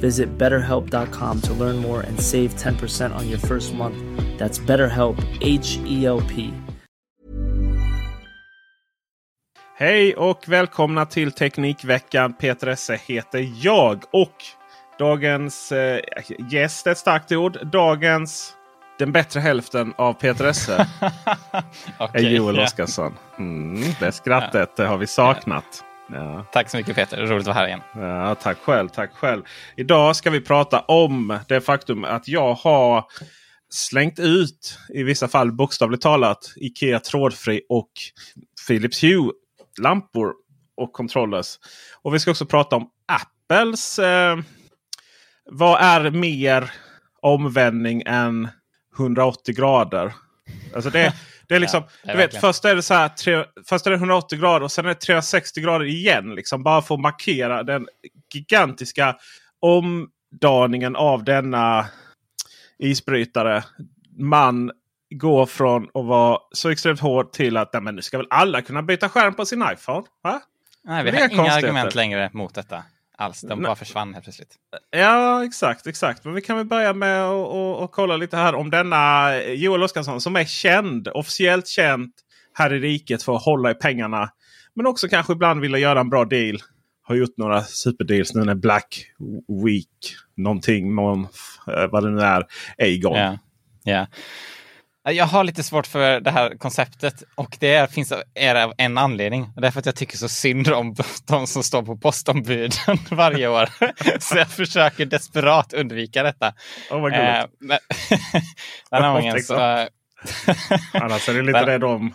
Visit betterhelp.com to learn more and save 10% on your first month. That's BetterHelp, H E L P. Hej och välkomna till Teknikveckan. Peter Esse heter jag. Och dagens eh, gäst är ett starkt ord. Dagens den bättre hälften av Peter Esse är Okej, Joel ja. Oscarsson. Mm, det skrattet det har vi saknat. Ja. Tack så mycket Peter, roligt att vara här igen. Ja, tack själv, tack själv. Idag ska vi prata om det faktum att jag har slängt ut, i vissa fall bokstavligt talat, Ikea trådfri och Philips Hue lampor och controllers. Och vi ska också prata om Apples. Eh, vad är mer omvändning än 180 grader? Alltså det, det är liksom, Ja, du vet, först är det så här, tre, först är det 180 grader och sen är det 360 grader igen. Liksom, bara för att markera den gigantiska omdaningen av denna isbrytare. Man går från att vara så extremt hård till att nej, men nu ska väl alla kunna byta skärm på sin iPhone? Va? Nej, vi har inga argument längre mot detta alls. De bara försvann helt plötsligt. Ja, exakt. exakt. Men vi kan väl börja med att och, och kolla lite här om denna Joel Oscarsson som är känd, officiellt känd här i riket för att hålla i pengarna. Men också kanske ibland vilja göra en bra deal. Har gjort några superdeals nu när Black Week någonting, någon, eh, vad det nu är, är igång. Ja. Ja. Jag har lite svårt för det här konceptet och det är, finns är av en anledning. Och det är för att jag tycker så synd om de som står på postombuden varje år. Så jag försöker desperat undvika detta. Åh, vad gulligt. Eh, men, den här gången så... Annars är det lite det de...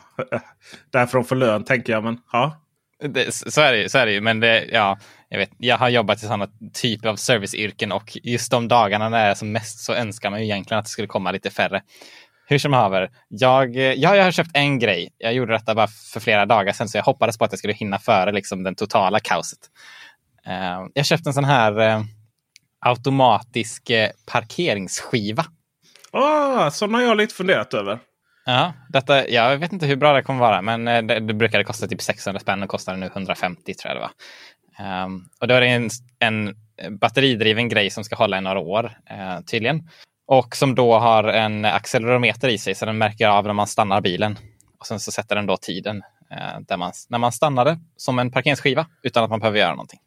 Därför de får lön tänker jag. Men ja. Det, så, är det, ju- så är det ju, men det, ja, jag, vet, jag har jobbat i sådana typer av serviceyrken och just de dagarna när det är som mest så önskar man ju egentligen att det skulle komma lite färre. Hur som haver, jag, ja, jag har köpt en grej. Jag gjorde detta bara för flera dagar sedan så jag hoppades på att jag skulle hinna före liksom, den totala kaoset. Eh, jag köpte en sån här eh, automatisk eh, parkeringsskiva. Oh, sådana har jag lite funderat över. Ja, detta, jag vet inte hur bra det kommer vara, men det, det brukade kosta typ 600 spänn och kostar nu 150 tror jag det var. Ehm, och då är det en, en batteridriven grej som ska hålla i några år tydligen. Och som då har en accelerometer i sig så den märker av när man stannar bilen. Och sen så sätter den då tiden eh, där man, när man stannade som en parkeringsskiva utan att man behöver göra någonting.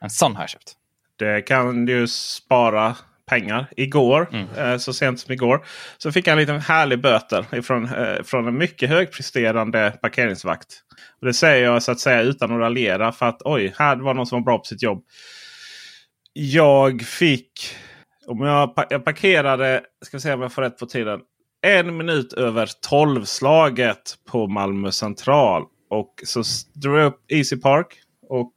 En sån har jag köpt. Det kan ju spara pengar. Igår, Mm. eh, så sent som igår, så fick jag en liten härlig böter ifrån, eh, från en mycket högpresterande parkeringsvakt. Och det säger jag så att säga utan att raljera för att oj, här var någon som var bra på sitt jobb. Jag fick, om jag, jag parkerade, ska se om jag får rätt på tiden, en minut över tolvslaget på Malmö central. Och så drog jag upp Easy Park och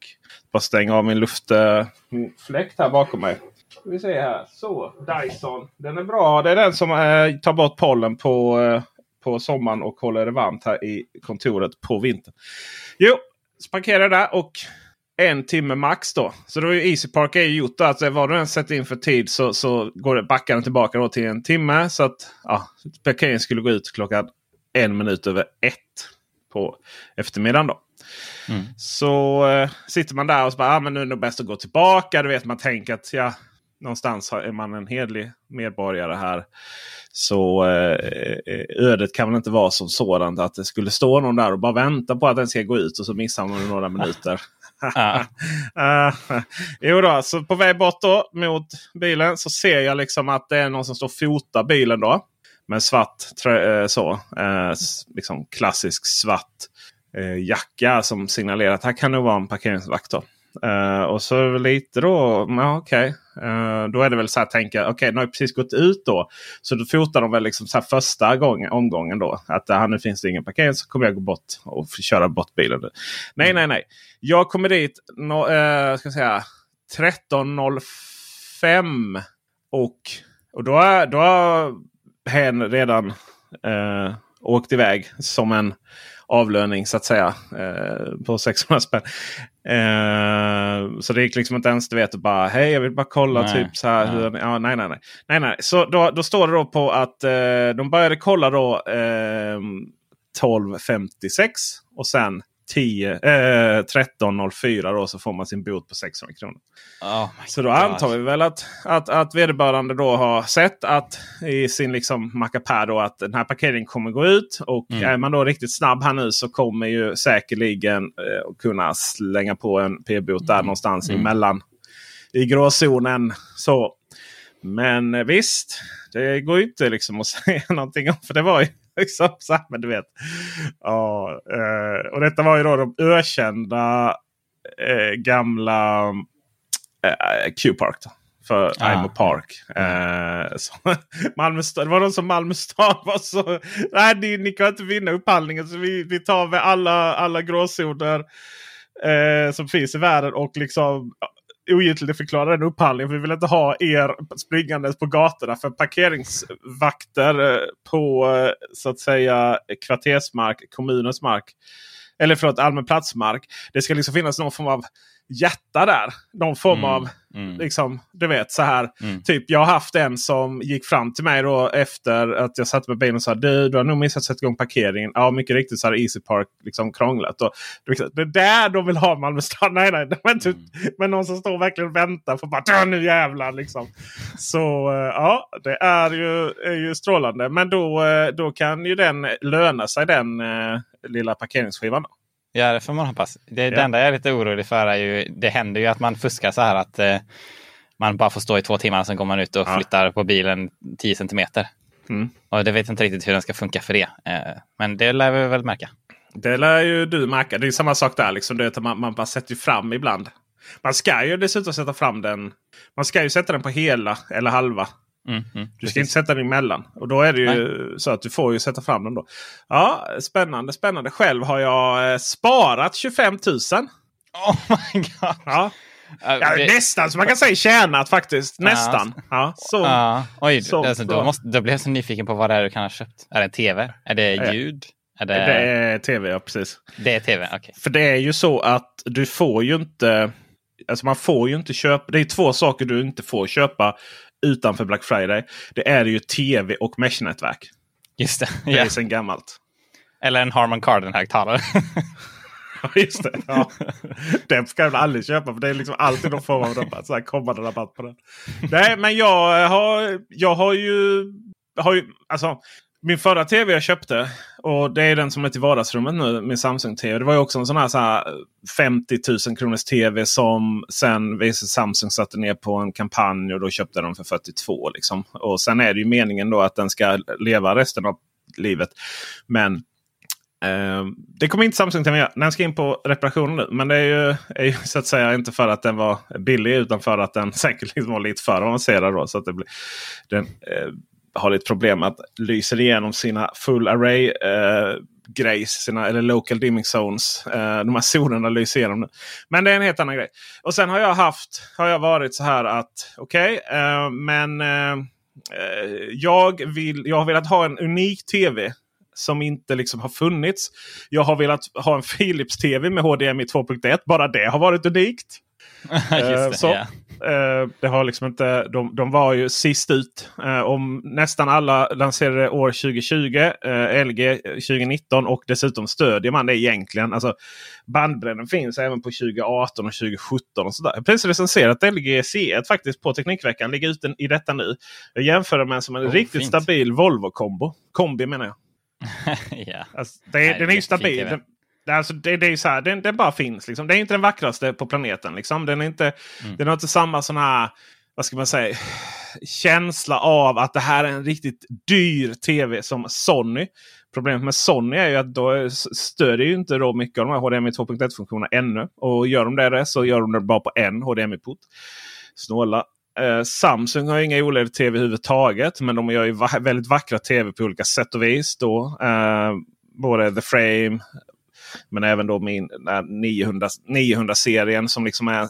bara stänga av min luftfläkt här bakom mig. Ska vi se här. Så, Dyson. Den är bra. Det är den som eh, tar bort pollen på, eh, på sommaren och håller det varmt här i kontoret på vintern. Jo, så parkerade jag där och en timme max då. Så då är ju Easy Park är ju gjort att eh, vad du än sätter in för tid så, så går det, backar den tillbaka då till en timme. Så att ja, parkeringen skulle gå ut klockan en minut över ett på eftermiddagen. Då. Mm. Så eh, sitter man där och så bara, ah, men nu är det nog bäst att gå tillbaka. Du vet, man tänker att ja, någonstans är man en hedlig medborgare här. Så eh, ödet kan väl inte vara som sådant att det skulle stå någon där och bara vänta på att den ska gå ut och så missar man några minuter. uh, jo då, så på väg bort då mot bilen så ser jag liksom att det är någon som står och fotar bilen då. Med svart trö, eh, så, eh, liksom klassisk svart jacka som signalerar att här kan det vara en parkeringsvakt. Då. Uh, och så lite då, ja, okej. Okay. Uh, då är det väl så här att tänka, okej okay, nu har jag precis gått ut då. Så då fotar de väl liksom så första gången, omgången då. Att uh, nu finns det ingen parkering så kommer jag gå bort och köra bort bilen. Nej, nej, nej. Jag kommer dit no, uh, ska säga 13.05. Och, och då, då har hen redan uh, åkt iväg som en avlöning så att säga. Eh, på 600 spänn. Eh, så det gick liksom inte ens du vet bara hej jag vill bara kolla nej, typ så här. Nej. Hur, ja, nej, nej, nej. nej, nej. Så då, då står det då på att eh, de började kolla då 12.56 och sen 10, eh, 13.04 då så får man sin bot på 600 kronor. Oh så då antar vi väl att, att, att vederbörande då har sett att i sin liksom mackapär då att den här parkeringen kommer gå ut. Och mm. är man då riktigt snabb här nu så kommer ju säkerligen eh, kunna slänga på en p-bot där mm. någonstans mm. emellan. I gråzonen. Så. Men eh, visst, det går ju inte liksom att säga någonting om. För det var ju liksom, så här, men du vet. Ja, eh, och detta var ju då de ökända eh, gamla eh, Q-Park. För ah. Imo Park. Eh, så, Malmö stad, det var någon som Malmö stad var så... Nej, ni, ni kan inte vinna upphandlingen. Så vi, vi tar med alla, alla gråzoner eh, som finns i världen och liksom ogiltigförklara den upphandlingen. För vi vill inte ha er springandes på gatorna. För parkeringsvakter eh, på eh, så att säga kvartersmark, kommunens mark. Eller förlåt, allmän platsmark. Det ska liksom finnas någon form av hjärta där. Någon form mm, av, mm. liksom, du vet så här. Mm. Typ jag har haft en som gick fram till mig då efter att jag satte mig i bilen och sa du, du har nog missat att sätta igång parkeringen. Ja, mycket riktigt så har Easy Park liksom krånglat. Och, det är där de vill ha Malmö stad. Nej, nej. Men, typ, men någon som står och verkligen väntar på bara nu jävlar liksom. Så eh, ja, det är ju, är ju strålande. Men då, eh, då kan ju den löna sig den eh, lilla parkeringsskivan. Då. Ja, det får man hoppas. Det, ja. det enda jag är lite orolig för är ju, det händer ju att man fuskar så här att eh, man bara får stå i två timmar och sen går man ut och ja. flyttar på bilen 10 centimeter. Mm. Och det vet inte riktigt hur den ska funka för det. Eh, men det lär vi väl märka. Det lär ju du märka. Det är samma sak där. Liksom. Det man, man bara sätter fram ibland. Man ska ju dessutom sätta fram den. Man ska ju sätta den på hela eller halva. Mm, mm, du ska inte sätta den emellan. Och då är det ju Nej. så att du får ju sätta fram den då. Ja, Spännande, spännande. Själv har jag eh, sparat 25 000. Oh my god. Ja. Ja, det... Nästan så man kan säga tjänat faktiskt. Nästan. Ja, så. Ja. Oj, så, alltså, då, måste, då blir jag så nyfiken på vad det är du kan ha köpt. Är det en tv? Är det ljud? Är det... det är tv, ja precis. Det är tv, okej. Okay. För det är ju så att du får ju inte... Alltså man får ju inte köpa. Det är två saker du inte får köpa utanför Black Friday. Det är ju tv och mesh-nätverk. Just det. Det är sen gammalt. Eller en Harman Kardon-högtalare. Just det. Ja. Den ska jag aldrig köpa för det är liksom alltid någon form av rabatt. Så här kommande rabatt på den. Nej, men jag har, jag har ju... Har ju alltså, min förra tv jag köpte, och det är den som är till vardagsrummet nu, min Samsung-tv. Det var ju också en sån här, så här eh, 50 000 kronors tv som sen visade Samsung satte ner på en kampanj och då köpte de för 42. Liksom. Och sen är det ju meningen då att den ska leva resten av livet. Men eh, det kommer inte Samsung till att göra. Den ska in på reparation nu. Men det är ju, är ju, så att säga inte för att den var billig utan för att den säkert liksom var lite för avancerad. Då, så att det blir, den, eh, har lite problem med att lyser igenom sina full array eh, grejs, sina, eller local dimming zones. Eh, de här zonerna lyser igenom nu. Men det är en helt annan grej. Och sen har jag haft, har jag varit så här att okej, okay, eh, men eh, jag, vill, jag har velat ha en unik tv som inte liksom har funnits. Jag har velat ha en Philips TV med HDMI 2.1. Bara det har varit unikt. Eh, det, så, ja. eh, det har liksom inte, de, de var ju sist ut. Eh, om nästan alla lanserade år 2020, eh, LG 2019 och dessutom stödjer man det egentligen. Alltså, bandbredden finns även på 2018 och 2017. och sådär. Jag precis recenserat LG C1 faktiskt på Teknikveckan. Ligger ute i detta nu. Jag jämför den med som en Oh, riktigt fint. stabil Volvo-kombo. Kombi menar jag. ja. Alltså, det, Nej, den är ju stabil. Den, alltså, det, det är så här, den, den bara finns. Liksom. Det är inte den vackraste på planeten. Liksom. Den, är inte, Mm. den har inte samma sån här, vad ska man säga, känsla av att det här är en riktigt dyr tv som Sony. Problemet med Sony är ju att då stödjer ju inte då mycket av de här HDMI 2.1-funktionerna ännu. Och gör de det så gör de det bara på en HDMI-port. Snåla. Eh, Samsung har ju inga OLED-tv överhuvudtaget. Men de gör ju va väldigt vackra tv på olika sätt och vis. Då. Eh, både The Frame men även då min den här 900 900-serien som liksom är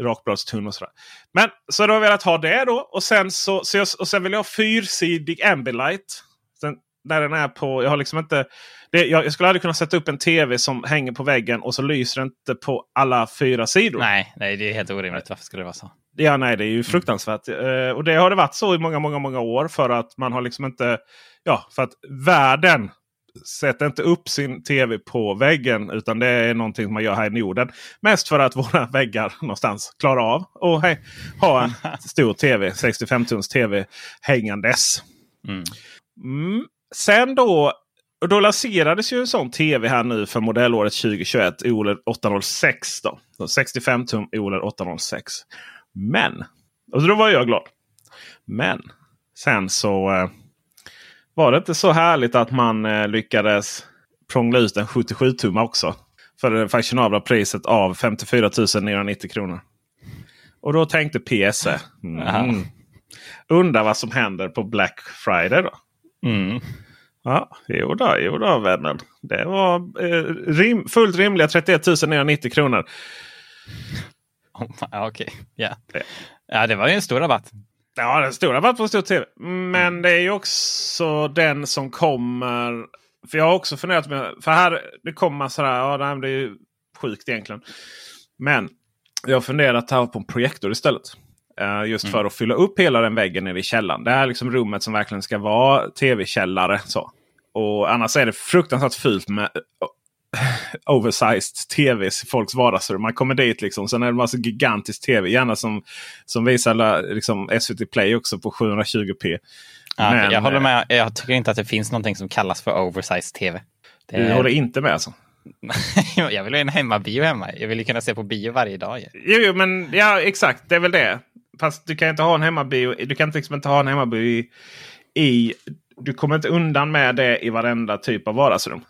rakbladstunn och sådär. Men så då har jag velat ha det då. Och sen, så, så jag, och sen vill jag ha fyrsidig Ambilight. Sen, där den är på, jag har liksom inte... Det, jag, jag skulle aldrig kunna sätta upp en tv som hänger på väggen och så lyser det inte på alla fyra sidor. Nej, nej, det är helt orimligt. Varför skulle det vara så? Ja, nej, det är ju fruktansvärt. Eh, och det har det varit så i många, många, många år. För att man har liksom inte... Ja, för att världen sätter inte upp sin tv på väggen. Utan det är någonting man gör här i Norden. Mest för att våra väggar någonstans klarar av att hej, ha en stor tv. 65 tums tv hängandes. Mm. Mm. Sen då. Och då lanserades ju en sån tv här nu för modellåret 2021. OLED 806. Då. Så 65 tum OLED 806. Men. Och då var jag glad. Men. Sen så eh, var det inte så härligt att man eh, lyckades prångla ut en 77 tum också. För det fashionabla priset av 54 990 kronor. Och då tänkte PSE. Mm, undrar vad som händer på Black Friday då. Mm. Ja, jo då, jo då vännen. Det var eh, rim, fullt rimliga 31 990 kronor. Oh, Okej, ja. Ja. Ja, det var ju en stor rabatt. Ja, den stora rabatt på en stor tv. Men det är ju också den som kommer. För jag har också funderat med. För här det kommer sådär. Ja, nej, det är ju sjukt egentligen. Men jag har funderat här på en projektor istället. Eh, just för att fylla upp hela den väggen nere i källaren. Det är liksom rummet som verkligen ska vara tv-källare. Så. Och annars är det fruktansvärt fult med oversized tv i folks vardagsrum. Man kommer dit liksom. Sen är det så gigantisk tv. Gärna som, som visar liksom, SVT Play också på 720p. Ja, Men, jag håller eh, med. Jag tycker inte att det finns någonting som kallas för oversized tv. Det Du är- håller inte med alltså? jag vill ha en hemmabio hemma. Jag vill ju kunna se på bio varje dag. Jo, jo, men ja, exakt. Det är väl det. Fast du kan inte ha en hemmabio. Du kan liksom inte ha en hemmabio i, i... Du kommer inte undan med det i varenda typ av vardagsrum.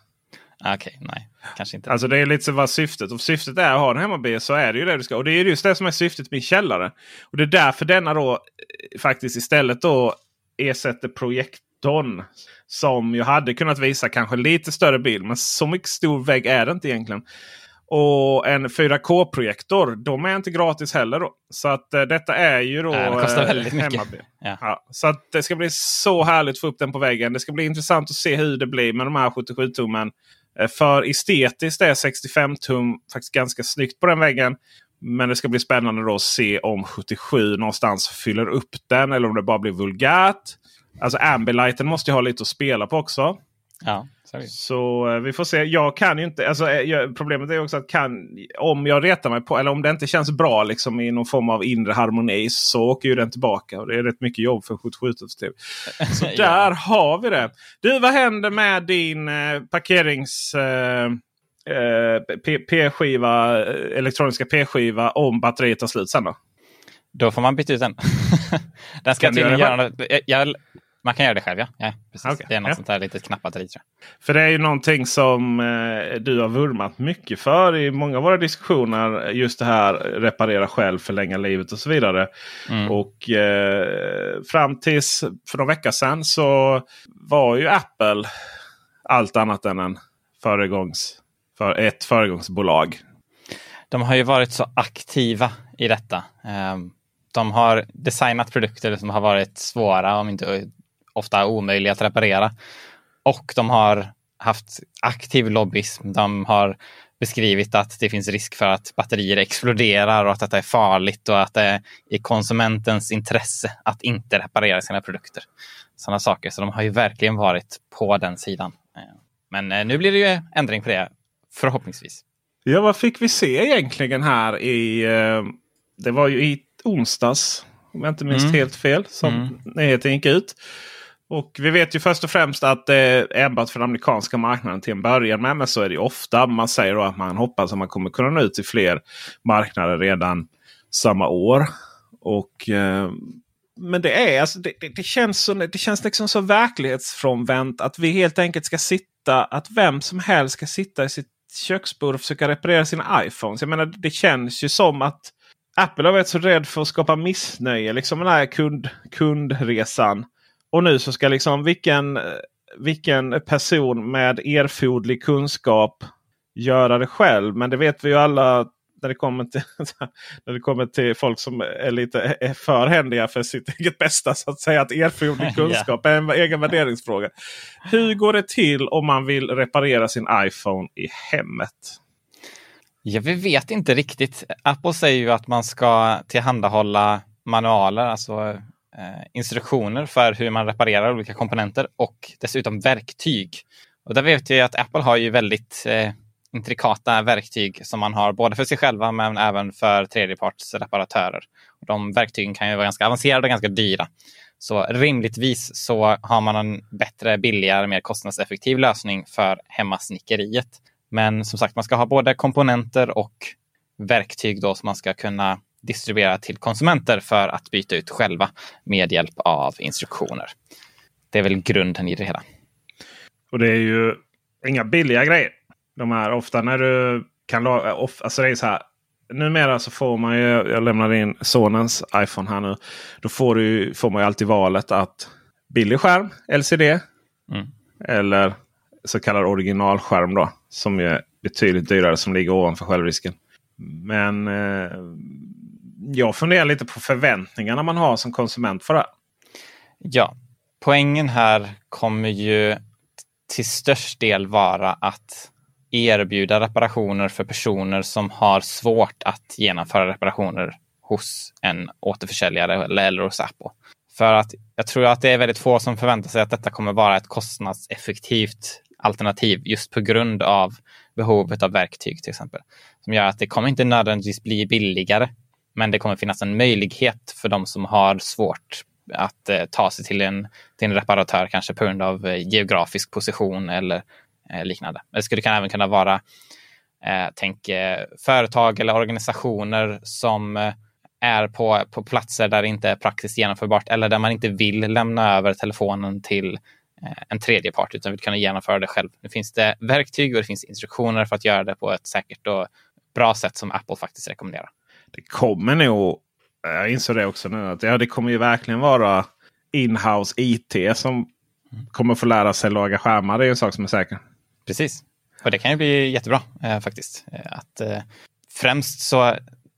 Ah, Okej, nej. Kanske inte. Alltså det är lite så vad syftet. Och syftet är att ha en hemmabio så är det ju det du ska. Och det är just det som är syftet med källare. Och det är därför denna då eh, faktiskt istället då ersätter projektorn. Som ju hade kunnat visa kanske lite större bild. Men så mycket stor vägg är det inte egentligen. Och en 4K-projektor, de är inte gratis heller. Då. Så att eh, detta är ju då Nej, kostar eh, mycket. Ja. Ja, så att det ska bli så härligt att få upp den på väggen. Det ska bli intressant att se hur det blir med de här 77-tummen. Eh, Eh, för estetiskt är 65 tum faktiskt ganska snyggt på den väggen. Men det ska bli spännande då att se om 77 någonstans fyller upp den eller om det bara blir vulgärt. Alltså Ambilighten måste ju ha lite att spela på också. Ja, så eh, vi får se. Jag kan ju inte. Alltså, eh, jag, problemet är också att kan, om jag retar mig på eller om det inte känns bra liksom, i någon form av inre harmoni så åker ju den tillbaka. Och det är rätt mycket jobb för 77 TV. Så Ja. där har vi det. Du, vad händer med din eh, parkerings... Eh, eh, P-skiva, elektroniska P-skiva om batteriet tar slut sen då? Då får man byta ut den. den ska Kan tydligen göra något. Jag, man kan göra det själv, ja. ja precis. Okej, Det är något ja. sånt där litet knappbatteri. För det är ju någonting som eh, du har vurmat mycket för i många av våra diskussioner. Just det här reparera själv, förlänga livet och så vidare. Mm. Och eh, fram tills för några veckor sedan så var ju Apple allt annat än en föregångs, för ett föregångsbolag. De har ju varit så aktiva i detta. Ehm, De har designat produkter som har varit svåra, om inte ofta omöjliga att reparera. Och de har haft aktiv lobbyism. De har beskrivit att det finns risk för att batterier exploderar och att detta är farligt och att det är i konsumentens intresse att inte reparera sina produkter. Sådana saker. Så de har ju verkligen varit på den sidan. Men eh, nu blir det ju ändring på det, förhoppningsvis. Ja, vad fick vi se egentligen här i... Eh, det var ju i onsdags, om jag inte minns mm. helt fel, som mm. nyheten gick ut. Och vi vet ju först och främst att det är enbart för den amerikanska marknaden till en början med. Men så är det ju ofta. Man säger då att man hoppas att man kommer kunna nå ut till fler marknader redan samma år. Och, eh, men det är alltså, det, det, det, känns så, det känns liksom så verklighetsfrånvänt att vi helt enkelt ska sitta, att vem som helst ska sitta i sitt köksbord och försöka reparera sina iPhones. Jag menar, det känns ju som att Apple har varit så rädd för att skapa missnöje. Liksom den här kund, kundresan. Och nu så ska liksom vilken, vilken person med erforderlig kunskap göra det själv. Men det vet vi ju alla när det kommer till, när det kommer till folk som är lite är för händiga för sitt eget bästa. Så att säga att erforderlig kunskap är en egen värderingsfråga. Hur går det till om man vill reparera sin iPhone i hemmet? Ja, vi vet inte riktigt. Apple säger ju att man ska tillhandahålla manualer, alltså Eh, instruktioner för hur man reparerar olika komponenter och dessutom verktyg. Och där vet vi att Apple har ju väldigt eh, intrikata verktyg som man har både för sig själva men även för tredjepartsreparatörer. De verktygen kan ju vara ganska avancerade och ganska dyra. Så rimligtvis så har man en bättre, billigare, mer kostnadseffektiv lösning för hemmasnickeriet. Men som sagt, man ska ha både komponenter och verktyg då som man ska kunna distribuera till konsumenter för att byta ut själva med hjälp av instruktioner. Det är väl grunden i det hela. Och det är ju inga billiga grejer. De här ofta när du kan alltså det är så här. Numera så får man ju, jag lämnade in sonens iPhone här nu. Då får, du, får man ju alltid valet att billig skärm, LCD. Mm. Eller så kallad originalskärm då. Som är betydligt dyrare som ligger ovanför självrisken. Men eh, jag funderar lite på förväntningarna man har som konsument för det. Ja, poängen här kommer ju till störst del vara att erbjuda reparationer för personer som har svårt att genomföra reparationer hos en återförsäljare eller hos Apple. För att jag tror att det är väldigt få som förväntar sig att detta kommer vara ett kostnadseffektivt alternativ just på grund av behovet av verktyg till exempel. Som gör att det kommer inte nödvändigtvis bli billigare, men det kommer finnas en möjlighet för de som har svårt att eh, ta sig till en, till en reparatör, kanske på grund av eh, geografisk position eller eh, liknande. Det skulle kan även kunna vara eh, tänk, eh, företag eller organisationer som eh, är på, på platser där det inte är praktiskt genomförbart eller där man inte vill lämna över telefonen till eh, en tredje part utan vill kunna genomföra det själv. Nu finns det verktyg och det finns instruktioner för att göra det på ett säkert och bra sätt som Apple faktiskt rekommenderar. Det kommer nog, jag inser det också nu, att ja, det kommer ju verkligen vara inhouse IT som mm. kommer få lära sig laga skärmar. Det är en sak som är säker. Precis. Och det kan ju bli jättebra eh, faktiskt. Eh, att, eh, främst så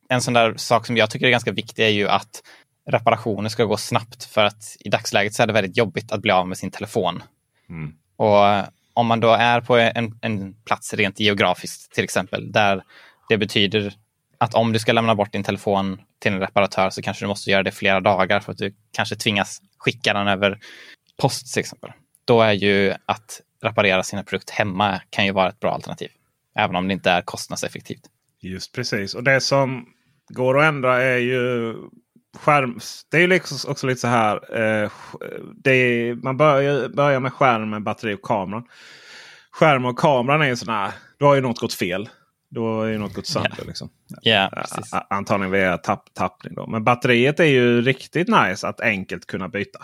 en sån där sak som jag tycker är ganska viktig är ju att reparationer ska gå snabbt. För att i dagsläget så är det väldigt jobbigt att bli av med sin telefon. Mm. Och om man då är på en, en plats rent geografiskt till exempel, där det betyder att om du ska lämna bort din telefon till en reparatör så kanske du måste göra det flera dagar för att du kanske tvingas skicka den över post till exempel. Då är ju att reparera sina produkter hemma kan ju vara ett bra alternativ. Även om det inte är kostnadseffektivt. Just precis. Och det som går att ändra är ju skärm. Det är ju liksom också lite så här. Eh, är, man börjar, börjar med skärmen, batteri och kameran. Skärmen och kameran är ju sådana, här. Då har ju något gått fel. Då är ju något gått sönder. Yeah. Liksom. Yeah, Antagligen via tapp, tappning. Då. Men batteriet är ju riktigt nice att enkelt kunna byta.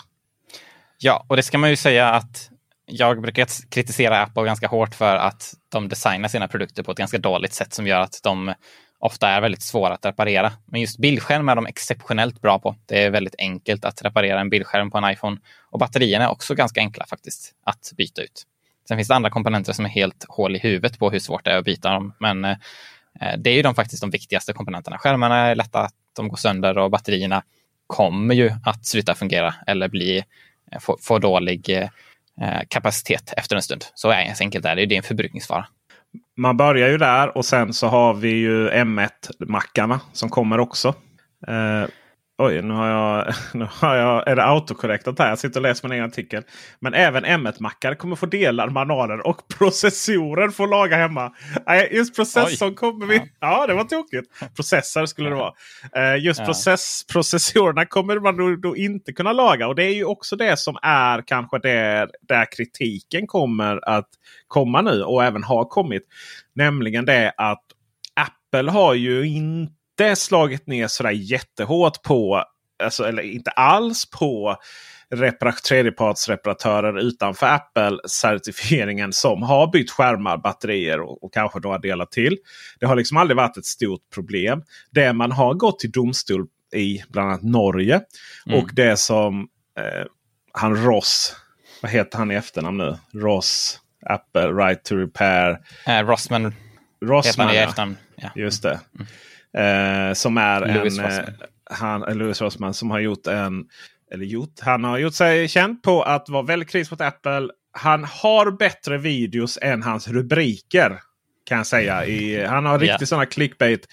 Ja, och det ska man ju säga att jag brukar kritisera Apple ganska hårt för att de designar sina produkter på ett ganska dåligt sätt som gör att de ofta är väldigt svåra att reparera. Men just bildskärm är de exceptionellt bra på. Det är väldigt enkelt att reparera en bildskärm på en iPhone. Och batterierna är också ganska enkla faktiskt att byta ut. Sen finns det andra komponenter som är helt hål i huvudet på hur svårt det är att byta dem. Men eh, det är ju de faktiskt de viktigaste komponenterna. Skärmarna är lätta att de går sönder och batterierna kommer ju att sluta fungera eller bli, eh, få, få dålig eh, eh, kapacitet efter en stund. Så enkelt är det. Det är en förbrukningsvara. man börjar ju där och sen så har vi ju M1-mackarna som kommer också. Eh, oj, nu har jag, nu har jag, är det autokorrektat här? Jag sitter och läser min egen artikel. Men även M1-mackar kommer få delar, manualer och processorer får laga hemma. Just processorn kommer vi... Ja. ja, det var tokigt. Processor skulle det vara. Eh, just ja. process, processorerna kommer man då, inte kunna laga. Och det är ju också det som är kanske det, där kritiken kommer att komma nu och även har kommit. Nämligen det att Apple har ju inte inte slagit ner sådär jättehårt på, alltså, eller inte alls på tredjepartsreparatörer utanför Apple-certifieringen som har bytt skärmar, batterier och, och, kanske några delar till. Det har liksom aldrig varit ett stort problem. Det man har gått till domstol i bland annat Norge mm. och det som eh, han Ross, vad heter han i efternamn nu? Ross, Apple, Right to Repair. Eh, Rossman, Rossman. Ja. Just det. Mm. Eh, som är Louis en, eh, han, Louis Rossman som har gjort en... Eller gjort, han har gjort sig känd på att vara väldigt kritisk mot Apple. Han har bättre videos än hans rubriker. Kan jag säga. I, han har riktigt yeah. sådana clickbait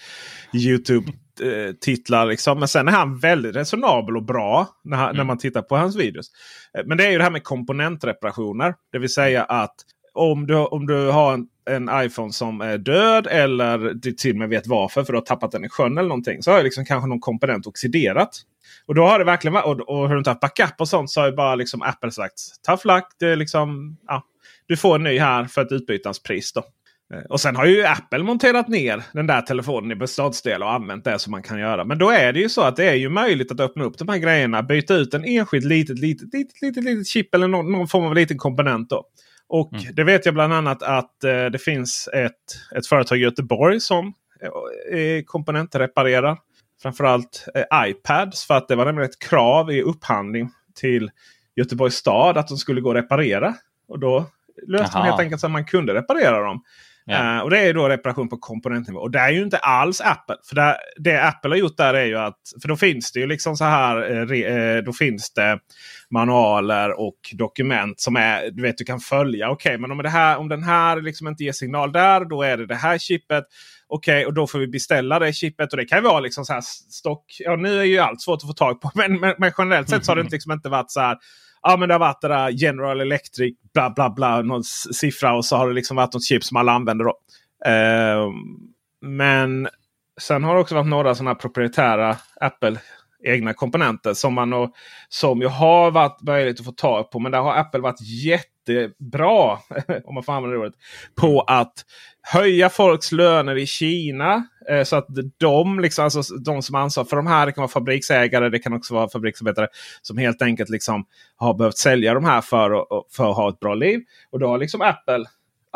YouTube eh, titlar. Liksom. Men sen är han väldigt resonabel och bra när, mm. när man tittar på hans videos. Eh, men det är ju det här med komponentreparationer. Det vill säga att om du, om du har en, en iPhone som är död eller du till och med vet varför för du har tappat den i sjön eller någonting. Så har liksom kanske någon komponent oxiderat. Och då har det verkligen varit, och, och har du inte haft backup och sånt så har ju bara liksom Apple sagt tough luck. Det är liksom, ja, du får en ny här för ett utbytandspris. Då. Eh, och sen har ju Apple monterat ner den där telefonen i beståndsdelar och använt det som man kan göra. Men då är det ju så att det är ju möjligt att öppna upp de här grejerna. Byta ut en enskild litet, litet, litet, litet, litet chip eller någon, någon form av liten komponent. då. Och mm. det vet jag bland annat att eh, det finns ett, ett företag i Göteborg som eh, komponentreparerar. Framförallt eh, iPads. För att det var nämligen ett krav i upphandling till Göteborgs stad att de skulle gå att reparera. Och då löste Aha. man helt enkelt så att man kunde reparera dem. Ja. Uh, och det är då reparation på komponentnivå. Och det är ju inte alls Apple. För det, det, Apple har gjort där är ju att. För då finns det ju liksom så här. Uh, då finns det manualer och dokument som är du vet du kan följa. Okej, okay, men om, det här, om den här liksom inte ger signal där. Då är det det här chippet. Okej, okay, och då får vi beställa det chippet. Och det kan ju vara liksom så här stock. Ja, nu är ju allt svårt att få tag på. Men, men, men generellt sett så har det liksom inte varit så här ja, men det har varit det där General Electric, bla bla bla, någon siffra och så har det liksom varit något chip som alla använder. Då. Eh, men sen har det också varit några sådana proprietära Apple egna komponenter som man och, som ju har varit möjligt att få tag på. Men där har Apple varit jättebra, om man får använda det ordet, på att höja folks löner i Kina. Eh, så att de, liksom, alltså, de som ansvarar för de här, det kan vara fabriksägare, det kan också vara fabriksarbetare som helt enkelt liksom har behövt sälja de här för, för att ha ett bra liv. Och då har liksom Apple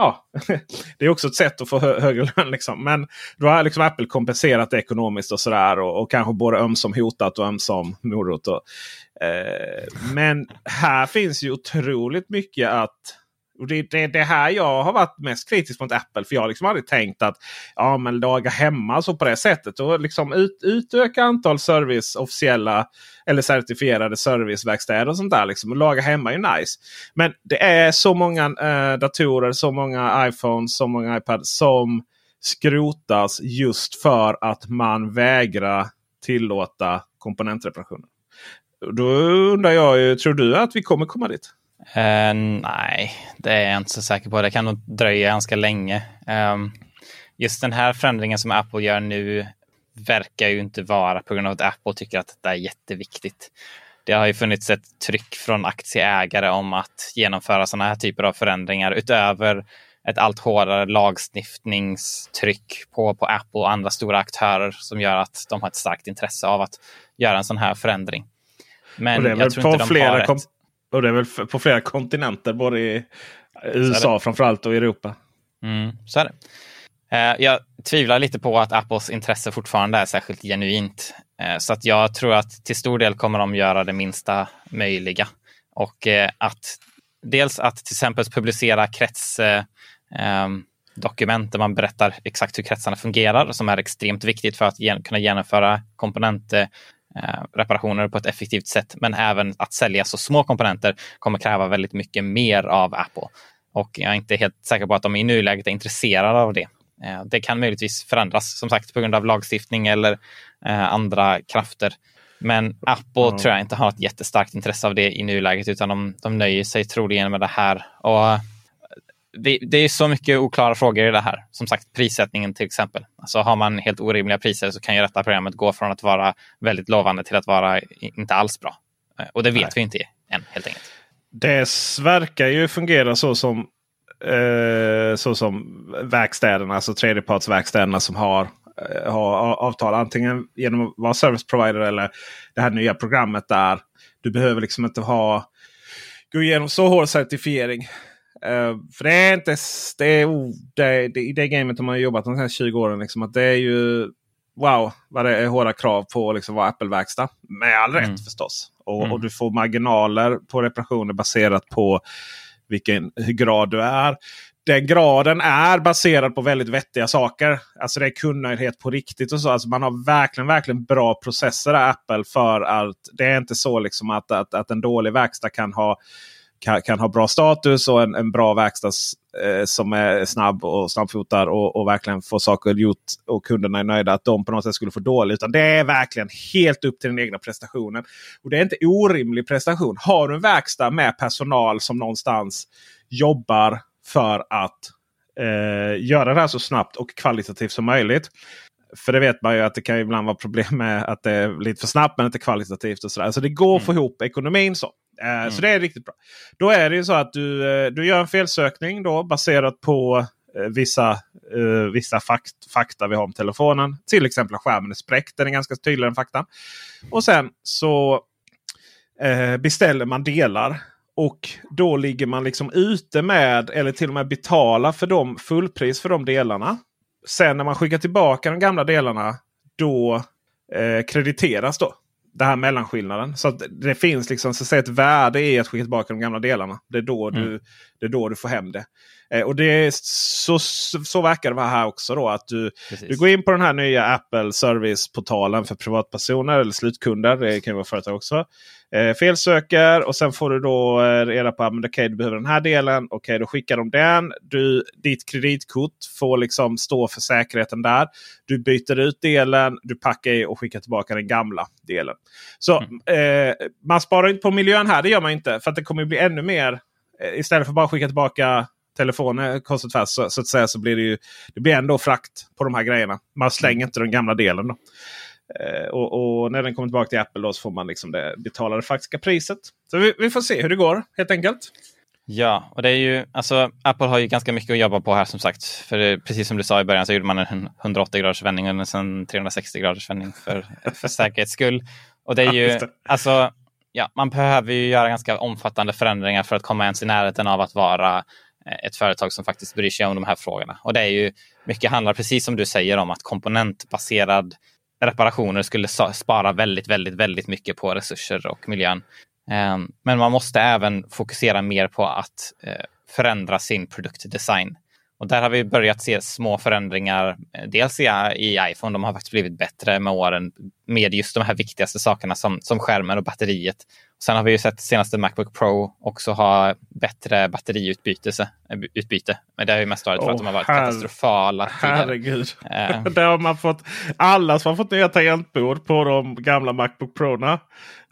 ja, det är också ett sätt att få hö högre lön. Liksom. Men då har liksom Apple kompenserat ekonomiskt och sådär. Och, och kanske både ömsom hotat och ömsom morot. Och, eh, men här finns ju otroligt mycket att och det är det, det, här jag har varit mest kritisk mot Apple. För jag har liksom aldrig tänkt att ja, men laga hemma så på det sättet. Och liksom ut, utöka antal service officiella eller certifierade serviceverkstäder och sånt där. Liksom. Och laga hemma är ju nice. Men det är så många eh, datorer, så många iPhones, så många iPads som skrotas just för att man vägrar tillåta komponentreparationer. Då undrar jag ju, tror du att vi kommer komma dit? Uh, nej, det är jag inte så säker på. Det kan nog dröja ganska länge. Um, just den här förändringen som Apple gör nu verkar ju inte vara på grund av att Apple tycker att det är jätteviktigt. Det har ju funnits ett tryck från aktieägare om att genomföra sådana här typer av förändringar utöver ett allt hårdare lagstiftningstryck på, på Apple och andra stora aktörer som gör att de har ett starkt intresse av att göra en sån här förändring. Men jag tror inte de flera har ett... Och det är väl på flera kontinenter, både i USA framförallt och i Europa. Mm, så är det. Eh, jag tvivlar lite på att Apples intresse fortfarande är särskilt genuint. Eh, så att jag tror att till stor del kommer de göra det minsta möjliga. Och eh, att dels att till exempel publicera kretsdokument där man berättar exakt hur kretsarna fungerar, som är extremt viktigt för att kunna genomföra komponent reparationer på ett effektivt sätt. Men även att sälja så små komponenter kommer kräva väldigt mycket mer av Apple. Och jag är inte helt säker på att de i nuläget är intresserade av det. Eh, det kan möjligtvis förändras, som sagt, på grund av lagstiftning eller eh, andra krafter. Men Apple mm. tror jag inte har ett jättestarkt intresse av det i nuläget, utan de, de nöjer sig troligen med det här. Och det, det, är så mycket oklara frågor i det här. Som sagt, prissättningen till exempel. Alltså har man helt orimliga priser så kan ju detta programmet gå från att vara väldigt lovande till att vara inte alls bra. Eh, och det vet Nej. vi inte än helt enkelt. Det verkar ju fungera så som eh, så som verkstäderna, alltså tredjepartsverkstäderna som har, eh, har avtal antingen genom att vara service provider eller det här nya programmet där du behöver liksom inte ha gå igenom så hård certifiering. Uh, för det är inte... Det är, oh, det, det, I det gamet har man jobbat de här 20 åren. Liksom, att det är ju... Wow vad det är hårda krav på liksom, vara Apple-verkstad. Med all rätt mm. förstås. Och, mm. och, du får marginaler på reparationer baserat på vilken hur grad du är. Den graden är baserad på väldigt vettiga saker. Alltså det är kundnöjdhet på riktigt. och så. Alltså man har verkligen verkligen bra processer i Apple. för att Det är inte så liksom att, att, att en dålig verkstad kan ha kan, kan ha bra status och en, en bra verkstad eh, som är snabb och snabbfotad och, och verkligen får saker gjort och kunderna är nöjda. Att de på något sätt skulle få dåligt. Utan det är verkligen helt upp till den egna prestationen. Och Det är inte orimlig prestation. Har du en verkstad med personal som någonstans jobbar för att eh, göra det här så snabbt och kvalitativt som möjligt. För det vet man ju att det kan ibland vara problem med att det är lite för snabbt men inte kvalitativt. och sådär. Så det går att få mm. ihop ekonomin så. Eh, mm. Så det är riktigt bra. Då är det ju så att du, eh, du gör en felsökning då baserat på eh, vissa, uh, vissa fakt, fakta vi har om telefonen. Till exempel att skärmen är spräckt. Den är ganska tydlig den faktan. Och sen så uh, beställer man delar. Och då ligger man liksom ute med eller till och med betalar för dem fullpris för de delarna. Sen när man skickar tillbaka de gamla delarna då eh, krediteras då det här mellanskillnaden. Så det finns liksom så att ett värde i att skicka tillbaka de gamla delarna. Det är då, mm. du, det är då du får hem det. Eh, och det är så, så verkar det vara här också. då att du, du går in på den här nya Apple Service-portalen för privatpersoner eller slutkunder. Det kan vara företag också. Eh, felsöker och sen får du då eh, reda på att okay, du behöver den här delen. Okej, okay, då skickar de den. Du, ditt kreditkort får liksom stå för säkerheten där. Du byter ut delen, du packar i och skickar tillbaka den gamla delen. Så mm. eh, man sparar inte på miljön här, det gör man inte. För att det kommer bli ännu mer. Eh, istället för bara skicka tillbaka telefonen kors och tvärs så, så, att säga så blir det ju det blir ändå frakt på de här grejerna. Man slänger inte den gamla delen. Då. Eh, och, och, när den kommer tillbaka till Apple då så får man liksom det, betala det faktiska priset. Så vi, vi, får se hur det går helt enkelt. Ja, och det är ju alltså Apple har ju ganska mycket att jobba på här som sagt. För det, precis som du sa i början så gjorde man en 180 graders vändning och sen 360 graders vändning för, för säkerhets skull. Och det är ju, ja, alltså, ja, man behöver ju göra ganska omfattande förändringar för att komma ens i närheten av att vara eh, ett företag som faktiskt bryr sig om de här frågorna. Och det är ju mycket handlar, precis som du säger, om att komponentbaserad reparationer skulle spara väldigt, väldigt, väldigt mycket på resurser och miljön. Ehm, men man måste även fokusera mer på att eh, förändra sin produktdesign. Och där har vi börjat se små förändringar. Eh, dels i, i iPhone, de har faktiskt blivit bättre med åren med just de här viktigaste sakerna som, som skärmen och batteriet. Sen har vi ju sett senaste Macbook Pro också ha bättre batteriutbyte. Utbyte. Men det har ju mest varit för oh, att de har varit herre, katastrofala. Herregud. Uh. det har man fått, alla som har fått nya tangentbord på de gamla Macbook Pro. Yeah.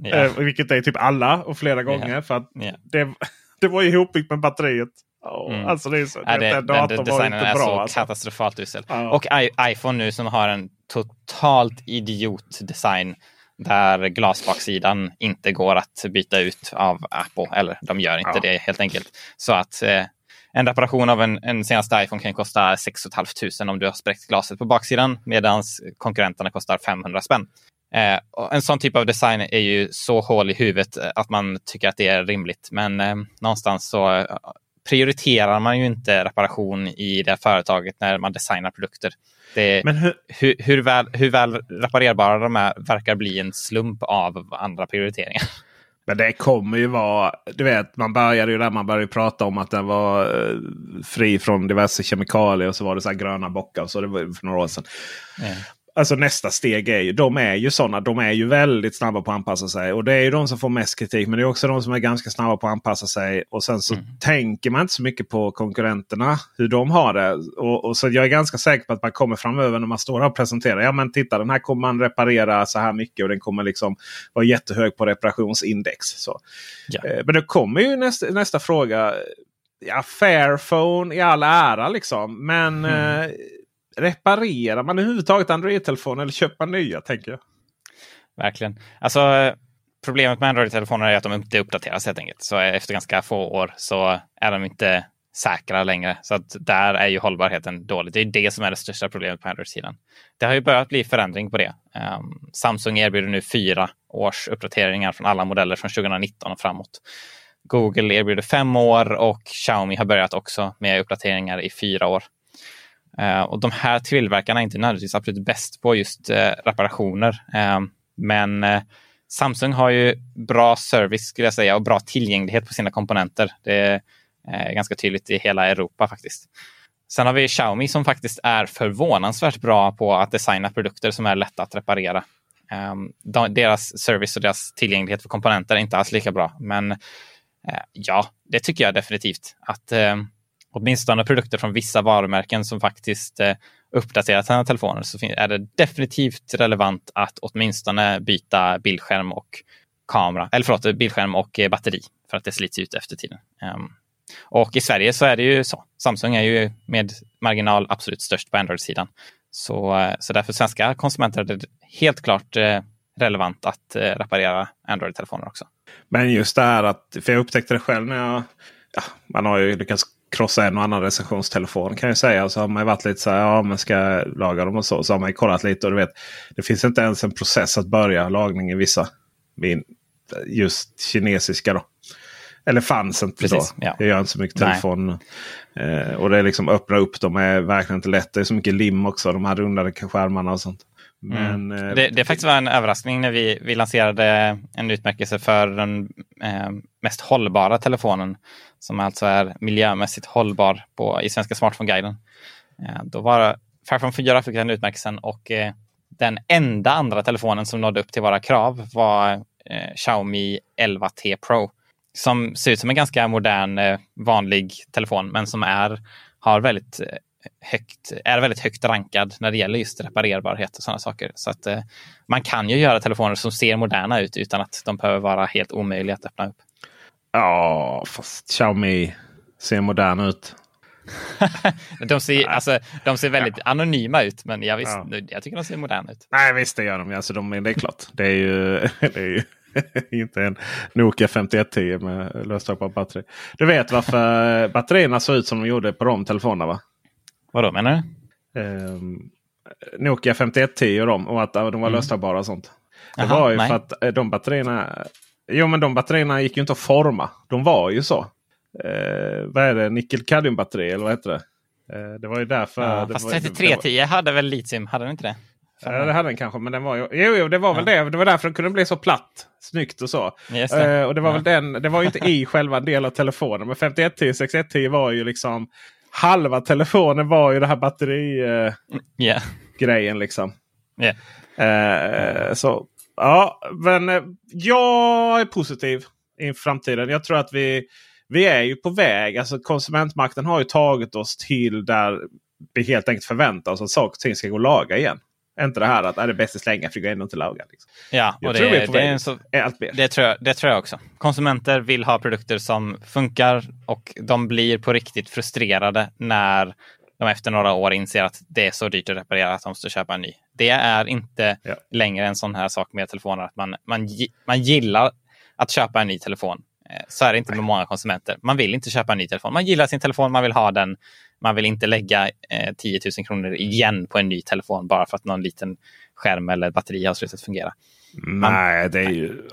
Eh, vilket är typ alla och flera gånger. Yeah. För att yeah. det, det var ju ihopbyggt med batteriet. Oh, mm. Alltså det är så, ja, det, den datorn den, designen var inte bra. är så alltså. katastrofalt usel. Ja. Och I, iPhone nu som har en totalt idiotdesign där glasbaksidan inte går att byta ut av Apple. Eller de gör inte ja. det helt enkelt. Så att eh, en reparation av en, en senaste iPhone kan kosta 6 500 om du har spräckt glaset på baksidan medan konkurrenterna kostar 500 spänn. Eh, en sån typ av design är ju så hål i huvudet att man tycker att det är rimligt. Men eh, någonstans så prioriterar man ju inte reparation i det företaget när man designar produkter. Det, Men hur, hur, hur, väl, hur väl reparerbara de är verkar bli en slump av andra prioriteringar. Men det kommer ju vara, du vet, man började ju där man började prata om att den var eh, fri från diverse kemikalier och så var det så här gröna bockar. Så det var för några år sedan. Mm. Alltså nästa steg är ju, de är ju sådana. De är ju väldigt snabba på att anpassa sig. Och det är ju de som får mest kritik. Men det är också de som är ganska snabba på att anpassa sig. Och sen så mm. tänker man inte så mycket på konkurrenterna. Hur de har det. Och, och, så jag är ganska säker på att man kommer framöver när man står här och presenterar. Ja men titta den här kommer man reparera så här mycket. Och den kommer liksom vara jättehög på reparationsindex. Så. Ja. Eh, men då kommer ju nästa, nästa fråga. Ja, Fairphone i all ära liksom. Men mm. eh, reparerar man överhuvudtaget Android-telefoner eller köper man nya? tänker jag. Verkligen. Alltså, problemet med Android-telefoner är att de inte uppdateras helt enkelt. Så efter ganska få år så är de inte säkra längre. Så att där är ju hållbarheten dålig. Det är det som är det största problemet på Android-sidan. Det har ju börjat bli förändring på det. Um, Samsung erbjuder nu fyra års uppdateringar från alla modeller från 2019 och framåt. Google erbjuder fem år och Xiaomi har börjat också med uppdateringar i fyra år. Eh, och de här tillverkarna är inte nödvändigtvis absolut bäst på just eh, reparationer. Eh, men Samsung har ju bra service skulle jag säga och bra tillgänglighet på sina komponenter. Det är ganska tydligt i hela Europa faktiskt. Sen har vi Xiaomi som faktiskt är förvånansvärt bra på att designa produkter som är lätta att reparera. Um, deras service och deras tillgänglighet för komponenter är inte alls lika bra. Men uh, ja, det tycker jag definitivt. Att åtminstone produkter från vissa varumärken som faktiskt eh, uppdaterar sina telefoner så är det definitivt relevant att åtminstone byta bildskärm och kamera, eller förlåt, bildskärm och eh, batteri för att det slits ut efter tiden. Um, och i Sverige så är det ju så. Samsung är ju med marginal absolut störst på Android-sidan. Så, eh, så därför svenska konsumenter är det helt klart eh, relevant att eh, reparera Android-telefoner också. Men just det här att, för jag upptäckte det själv när jag, ja, man har ju lyckats krossa en och annan recensionstelefon kan jag säga. Så har man varit lite så här, ja man ska laga dem och så. Så har man kollat lite och du vet, det finns inte ens en process att börja lagning i vissa. Just kinesiska då. Eller fanns inte Precis, då. Ja. Jag gör inte så mycket telefon. Eh, och det är liksom öppna upp dem är verkligen inte lätt. Det är så mycket lim också. De här rundade skärmarna och sånt. Men, mm. det, det faktiskt var en överraskning när vi, vi lanserade en utmärkelse för den eh, mest hållbara telefonen. Som alltså är miljömässigt hållbar på, i Svenska Smartphone-guiden. Eh, då var Fairphone 4 fick den utmärkelsen och eh, den enda andra telefonen som nådde upp till våra krav var eh, Xiaomi 11T Pro som ser ut som en ganska modern eh, vanlig telefon, men som är, har väldigt högt, är väldigt högt rankad när det gäller just reparerbarhet och sådana saker. Så att eh, man kan ju göra telefoner som ser moderna ut utan att de behöver vara helt omöjliga att öppna upp. Ja, fast Xiaomi ser moderna ut. de, ser, alltså, de ser väldigt ja. anonyma ut, men jag, visst, ja. jag tycker de ser moderna ut. Nej, visst det gör de. Alltså, de det är klart. Det är ju, det är ju inte en Nokia 5110 med löstagbart batteri. Du vet varför batterierna såg ut som de gjorde på de telefonerna va? Vadå menar du? Um, Nokia 5110 och de och att de var mm. löstagbara och sånt. Det Aha, var ju nej. för att eh, de batterierna Jo men de batterierna gick ju inte att forma. De var ju så. Uh, vad är det? Nickel-kadmium batteri eller vad heter det? Uh, det var ju därför. Ja, fast var, 3310 hade väl litium? Hade den inte det? Ja, det hade den kanske. Men den var ju, jo, jo, det var väl det. Det var därför den kunde bli så platt. Snyggt och så. Det. Uh, och det var ja. väl den. Det var ju inte i själva del av telefonen. Men 5110 6110 var ju liksom. Halva telefonen var ju det här batteri uh, yeah. grejen liksom. Yeah. Uh, så ja, men jag är positiv i framtiden. Jag tror att vi, vi är ju på väg. Alltså konsumentmakten har ju tagit oss till där vi helt enkelt förväntar oss att saker och ting ska gå laga igen. Inte det här att det är bäst att slänga för det går ändå inte att laga. Liksom. Ja, och det, det, är så, det, tror jag, det tror jag också. Konsumenter vill ha produkter som funkar och de blir på riktigt frustrerade när de efter några år inser att det är så dyrt att reparera att de måste köpa en ny. Det är inte ja. längre en sån här sak med telefoner att man, man, man gillar att köpa en ny telefon. Eh, så är det inte med många konsumenter. Man vill inte köpa en ny telefon. Man gillar sin telefon, man vill ha den man vill inte lägga eh, 10 000 kronor igen på en ny telefon bara för att någon liten skärm eller batteri har slutat fungera. Nej, det är ju...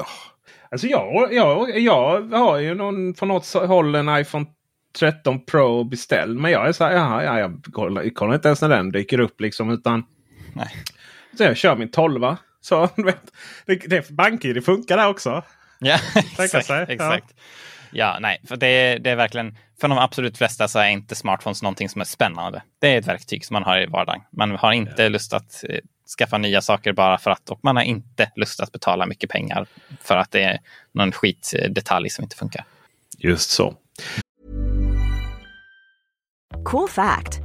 Alltså jag, jag, jag har ju någon, på något håll en iPhone 13 Pro beställd. Men jag är så här, jaha, ja, jag kollar, kollar inte ens när den dyker upp. Liksom, utan Nej. Så jag kör min 12. Så vet, det, det, BankID funkar där också. Ja, exakt. exakt. Ja. Ja, nej, för det, det är verkligen, för de absolut flesta så är inte smartphones någonting som är spännande. Det är ett verktyg som man har i vardagen. Man har inte ja. lust att eh, skaffa nya saker bara för att och man har inte lust att betala mycket pengar för att det är någon skitdetalj som inte funkar. Just så. Cool fact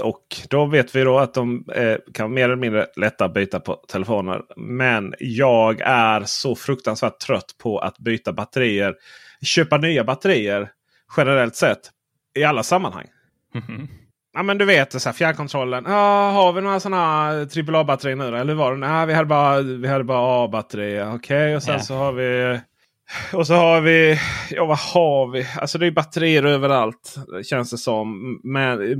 Och då vet vi då att de eh, kan mer eller mindre lätta byta på telefoner. Men jag är så fruktansvärt trött på att byta batterier. Köpa nya batterier generellt sett. I alla sammanhang. Mhm. Ja men du vet så här, fjärrkontrollen. Ja, har vi några sådana AAA-batterier nu då? Eller var det? Nej, vi hade bara, vi hade bara A-batterier. Okej, och sen Ja. så har vi... Och så har vi... Ja, vad har vi? Alltså det är batterier överallt. Känns det som. Med, i,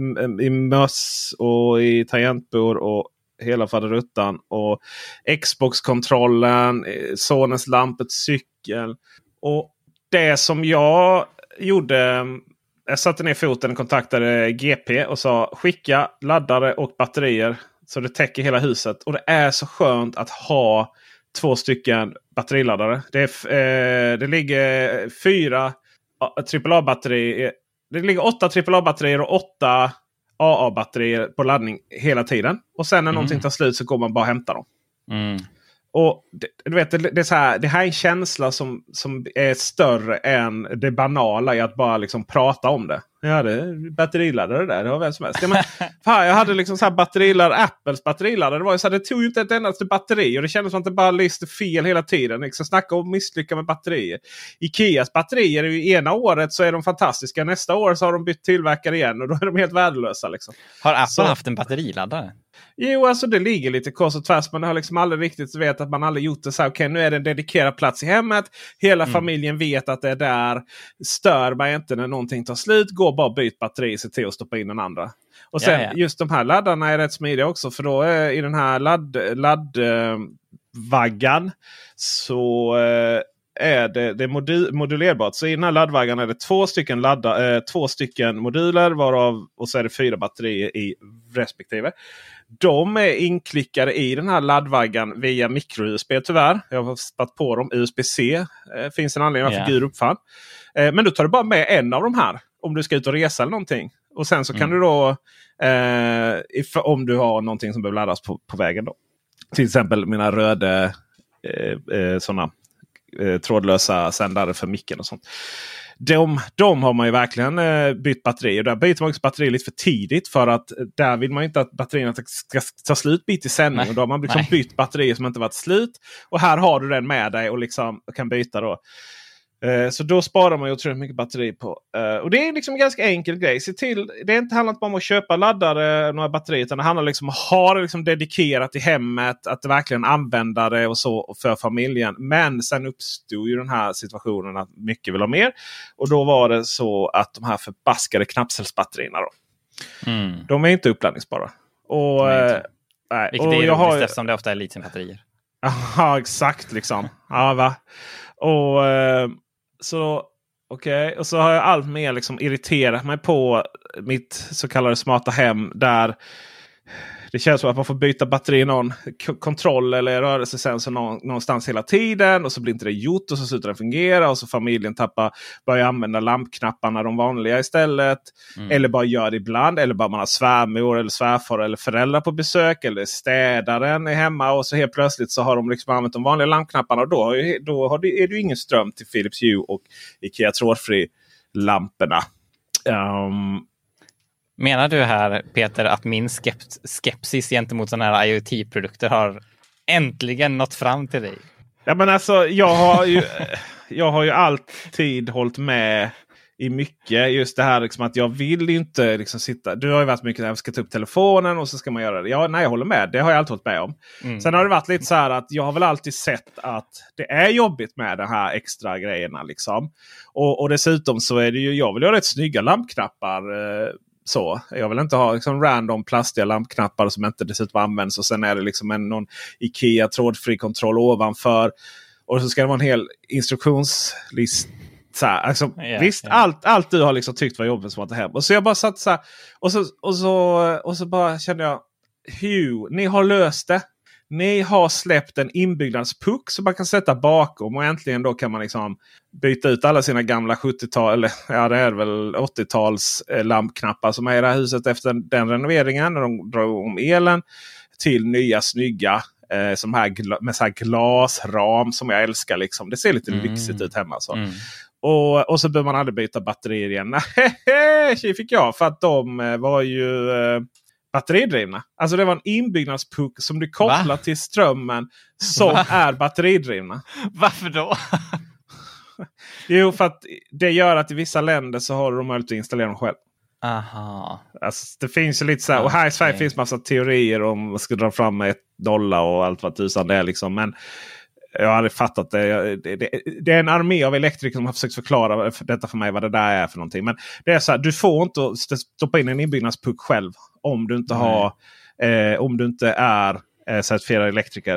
I möss och i tangentbord och hela faderuttan. Och Xbox-kontrollen, eh, sonens lampet, cykel. Och det som jag gjorde. Jag satte ner foten och kontaktade GP och sa skicka laddare och batterier. Så det täcker hela huset. Och det är så skönt att ha två stycken batteriladdare. Det, är, eh, det ligger fyra AAA-batterier. Det ligger åtta AAA-batterier och åtta AA-batterier på laddning hela tiden. Och sen när någonting tar slut så går man bara och hämtar dem. Mm. Och du vet, det, är så här, det här är en känsla som, som är större än det banala i att bara liksom prata om det. Ja, det är batteriladdare där. Det har vem som helst. Ja, men, fan, jag hade liksom så här batteriladdare, Apples batteriladdare. Det, var ju så här, det tog ju inte ett endaste batteri. Och det kändes som att det bara lyste fel hela tiden. Liksom, snacka om misslycka med batterier. Ikeas batterier, är ju ena året så är de fantastiska. Nästa år så har de bytt tillverkare igen och då är de helt värdelösa. Liksom. Har Apple Så- haft en batteriladdare? Jo, alltså det ligger lite kors och tvärs. Men det har liksom aldrig riktigt vet att man aldrig gjort det så här. Okej, nu är det en dedikerad plats i hemmet. Hela Mm. familjen vet att det är där. Stör mig inte när någonting tar slut. Gå bara och byt batteri. Se till att stoppa in den andra. Och sen Ja, ja. just de här laddarna är rätt smidiga också. För då är i den här ladd, ladd, eh, så eh, är det, det är modu, modulerbart. Så i den här laddvaggan är det två stycken, ladda, eh, två stycken moduler varav och så är det fyra batterier i respektive. De är inklickade i den här laddvaggan via micro-USB tyvärr. Jag har spatt på dem. USB-C eh, finns en anledning varför Yeah. Gud uppfann. Eh, men du tar du bara med en av de här om du ska ut och resa eller någonting. Och sen så kan Mm. du då, eh, if, om du har någonting som behöver laddas på, på vägen. då. Till exempel mina röda eh, eh, såna, eh, trådlösa sändare för micken och sånt. De, de har man ju verkligen eh, bytt batteri. Och där byter man också batteri lite för tidigt. För att eh, där vill man ju inte att batterierna ska ta slut bit i sändning. Nej. Och då har man liksom Nej. bytt batterier som inte varit slut. Och här har du den med dig och liksom kan byta då. Eh, Så då sparar man ju otroligt mycket batteri på. Eh, Och det är liksom en ganska enkel grej. Se till, det är inte handlar inte bara om att köpa laddare, några batterier. Utan det handlar liksom om att ha det liksom dedikerat i hemmet. Att verkligen använda det och så för familjen. Men sen uppstod ju den här situationen att mycket vill ha mer. Och då var det så att de här förbaskade knappcellsbatterierna. Då, Mm. de är inte uppladdningsbara. Och, eh, nej, Vilket och är jag har- eftersom det ofta är litiumbatterier. Ja, exakt liksom. Ja, va? Och så okej. Och så har jag allt mer liksom irriterat mig på mitt så kallade smarta hem. Där det känns som att man får byta batteri i någon kontroll eller rörelsesensor någon, någonstans hela tiden. Och så blir inte det gjort och så slutar den fungera. Och så familjen tappar, börjar använda lampknapparna de vanliga istället. Mm. Eller bara gör det ibland. Eller bara man har svärmor eller svärfar eller föräldrar på besök. Eller städaren är hemma och så helt plötsligt så har de liksom använt de vanliga lampknapparna. Och då, har då har det, är det ju ingen ström till Philips Hue och Ikea trådfri lamporna. Ehm, Menar du här Peter att min skept- skepsis gentemot sådana här IoT-produkter har äntligen nått fram till dig? Ja men alltså jag har ju, jag har ju alltid hållit med i mycket. Just det här liksom att jag vill inte liksom sitta. Du har ju varit mycket där jag ska ta upp telefonen och så ska man göra det. Ja, nej, jag håller med. Det har jag alltid hållit med om. Mm. Sen har det varit lite så här att jag har väl alltid sett att det är jobbigt med de här extra grejerna. Liksom. Och, och dessutom så är det ju, jag vill ha rätt snygga lampknappar. Så. Jag vill inte ha liksom random plastiga lampknappar som inte dessutom används. Och sen är det liksom en någon Ikea trådfri kontroll ovanför. Och så ska det vara en hel instruktionslista. Alltså, Ja, visst, ja. Allt, allt du har liksom tyckt var jobbigt som att ta hem. Och så jag bara satt så här. Och så, och så, och så bara kände jag. Hugh, ni har löst det. Ni har släppt en inbyggnadspuck som man kan sätta bakom. Och äntligen då kan man liksom byta ut alla sina gamla 70-tal, eller ja det är väl 80-tals eh, lampknappar som är i det här huset efter den renoveringen. När de drar om elen. Till nya snygga eh, som här med så här glasram som jag älskar. Liksom. Det ser lite Mm. lyxigt ut hemma. Så. Mm. Och, och så behöver man aldrig byta batterier igen. Tji fick jag för att de eh, var ju eh, batteridrivna. Alltså det var en inbyggnadspuck som du kopplar Va? till strömmen som Va? är batteridrivna. Varför då? Jo, för att det gör att i vissa länder så har du möjlighet att installera dem själv. Aha. Alltså, det finns ju lite så här, och här i Sverige Okej. finns massa teorier om man ska dra fram ett dollar och allt vad tusan det är. Liksom. Men jag har aldrig fattat det. Jag- det, det. Det är en armé av elektriker som har försökt förklara detta för mig vad det där är för någonting. Men det är så här, du får inte stoppa in en inbyggnadspuck själv om du inte har eh, om du inte är eh, certifierad elektriker.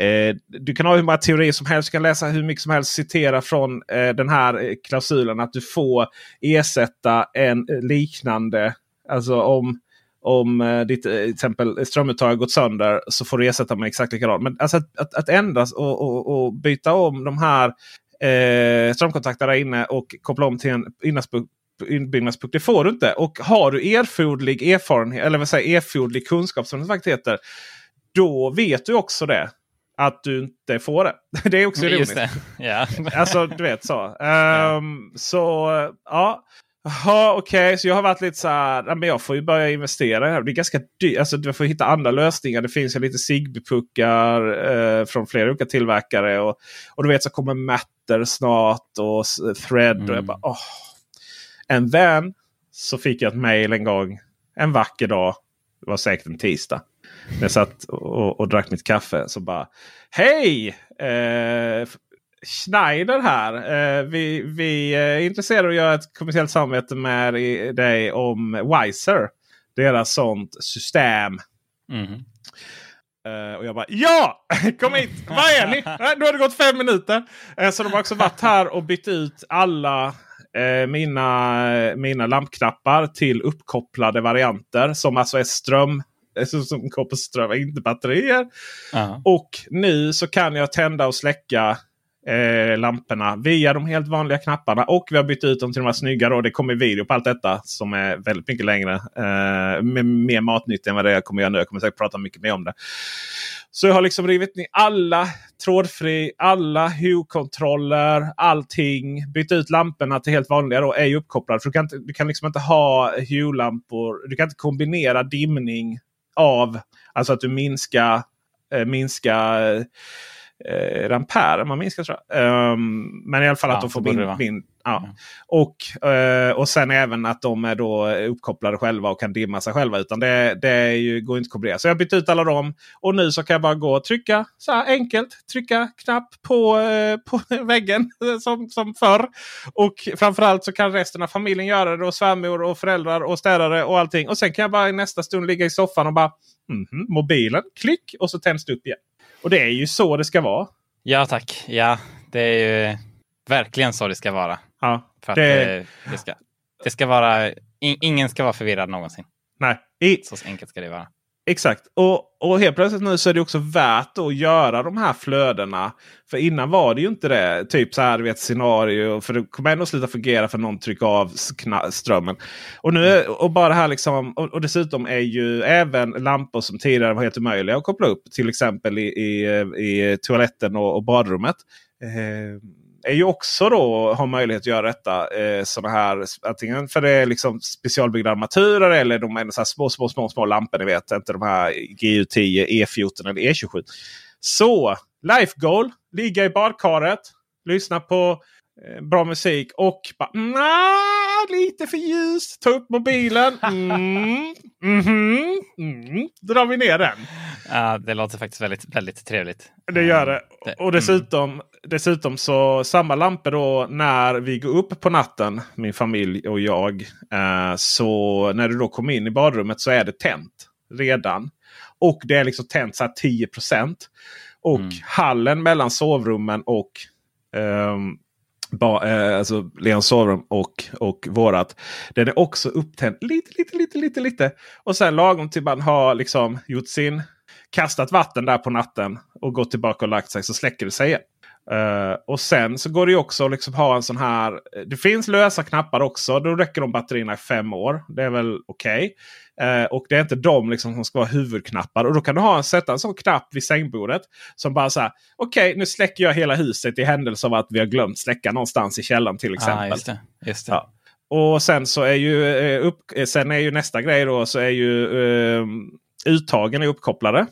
Eh, du kan ha hur många teorier som helst. Du kan läsa hur mycket som helst. Citera från eh, den här eh, klausulen att du får ersätta en eh, liknande. Alltså om, om eh, ditt eh, till exempel strömuttag har gått sönder så får du ersätta med exakt likadant. Men alltså att, att, att ändras och, och, och byta om de här eh, strömkontakterna inne och koppla om till en inbyggnadspuck. Det får du inte. Och har du erforderlig erfarenhet eller vad säger erforderlig kunskap som det faktiskt heter. Då vet du också det. Att du inte får det. Det är också ironiskt. Just det. Ja. Alltså du vet så. Ehm, Så ja. Jaha, okej. Så jag har varit lite så här. ja, Men jag får ju börja investera här. Det är ganska dyrt. Alltså, du får hitta andra lösningar. Det finns ju lite Zigbee-puckar eh, från flera olika tillverkare. Och, och du vet så kommer Matter snart och Thread. Och jag Mm. bara, åh. En vän så fick jag ett mail en gång. En vacker dag. Det var säkert en tisdag. När jag satt och, och drack mitt kaffe. Så bara. Hej! Eh, Schneider här. Eh, vi, vi är intresserade av att göra ett kommersiellt samarbete med dig om Wiser. Deras sånt system. Mhm. Uh, och jag bara ja! Kom hit! Var är ni? Uh, nu har det gått fem minuter. Uh, så de har också varit här och bytt ut alla mina, mina lampknappar till uppkopplade varianter. Som alltså är ström. Som går på ström, inte batterier. Ja. Och nu så kan jag tända och släcka eh, lamporna via de helt vanliga knapparna. Och vi har bytt ut dem till de här snygga. Då. Det kommer video på allt detta som är väldigt mycket längre. Eh, med mer matnyttigt än vad det jag kommer göra nu. Jag kommer säkert prata mycket mer om det. Så jag har liksom rivit ner alla trådfri, alla Hue-kontroller, allting. Bytt ut lamporna till helt vanliga då, är ju uppkopplade. För du kan, inte, du kan liksom inte ha Hue-lampor. Du kan inte kombinera dimning av, alltså att du minskar, eh, minskar eh, ampere man minskar tror jag. Um, men i alla fall Ja, att de får min, vara. min ja. och, eh, och sen även att de är då uppkopplade själva och kan dimma sig själva. Utan det, det ju, går inte att kombinera. Så jag har bytt ut alla dem. Och nu så kan jag bara gå och trycka så här enkelt. Trycka knapp på, eh, på väggen som, som förr. Och framförallt så kan resten av familjen göra det. Och svärmor och föräldrar och städare och allting. Och sen kan jag bara i nästa stund ligga i soffan och bara mhm, mobilen, klick och så tänds det upp igen. Och det är ju så det ska vara. Ja tack. Ja, det är ju verkligen så det ska vara. Ja, För att det- det, ska, det ska vara... in- Ingen ska vara förvirrad någonsin. Nej, i, Så enkelt ska det vara. Exakt. Och, och helt plötsligt nu så är det också värt att göra de här flödena. För innan var det ju inte det. Typ så här, du vet, scenario. För det kommer ändå sluta fungera för någon trycker av strömmen. Och, nu, och bara här liksom. Och, och dessutom är ju även lampor som tidigare var helt omöjliga att koppla upp. Till exempel i, i, i toaletten och, och badrummet. Eh, är ju också då har möjlighet att göra detta. Eh, såna här, antingen för det är liksom specialbyggda armaturer eller de är så små, små, små, små lampor. Ni vet inte de här GU10, E14 eller E27. Så Life Goal. Ligga i badkaret. Lyssna på eh, bra musik och bara "Nja, lite för ljust. Ta upp mobilen. Mm, mhm, mm. Drar vi ner den. Ja, det låter faktiskt väldigt, väldigt trevligt. Det gör det. Det- Och dessutom, dessutom så samma lampor då när vi går upp på natten, min familj och jag. Eh, så när du då kommer in i badrummet så är det tänt redan. Och det är liksom tänt så här 10 Och hallen mellan sovrummen och ehm, ba, eh, alltså Leons sovrum och, och vårat. Den är också upptänd lite, lite, lite, lite, lite. Och sen lagom till man har liksom gjort sin kastat vatten där på natten och gått tillbaka och lagt sig så släcker det sig igen. Eh, och sen så går det ju också att liksom ha en sån här. Det finns lösa knappar också. Då räcker de batterierna i fem år. Det är väl okej. Eh, och det är inte de liksom som ska vara huvudknappar. Och då kan du ha en, sätta en sån knapp vid sängbordet. Som bara så här. Okej, nu släcker jag hela huset i händelse av att vi har glömt släcka någonstans i källaren till exempel. Ah, just det. Just det. Ja. Och sen så är ju, eh, upp, eh, sen är ju nästa grej då så är ju eh, uttagen är uppkopplade.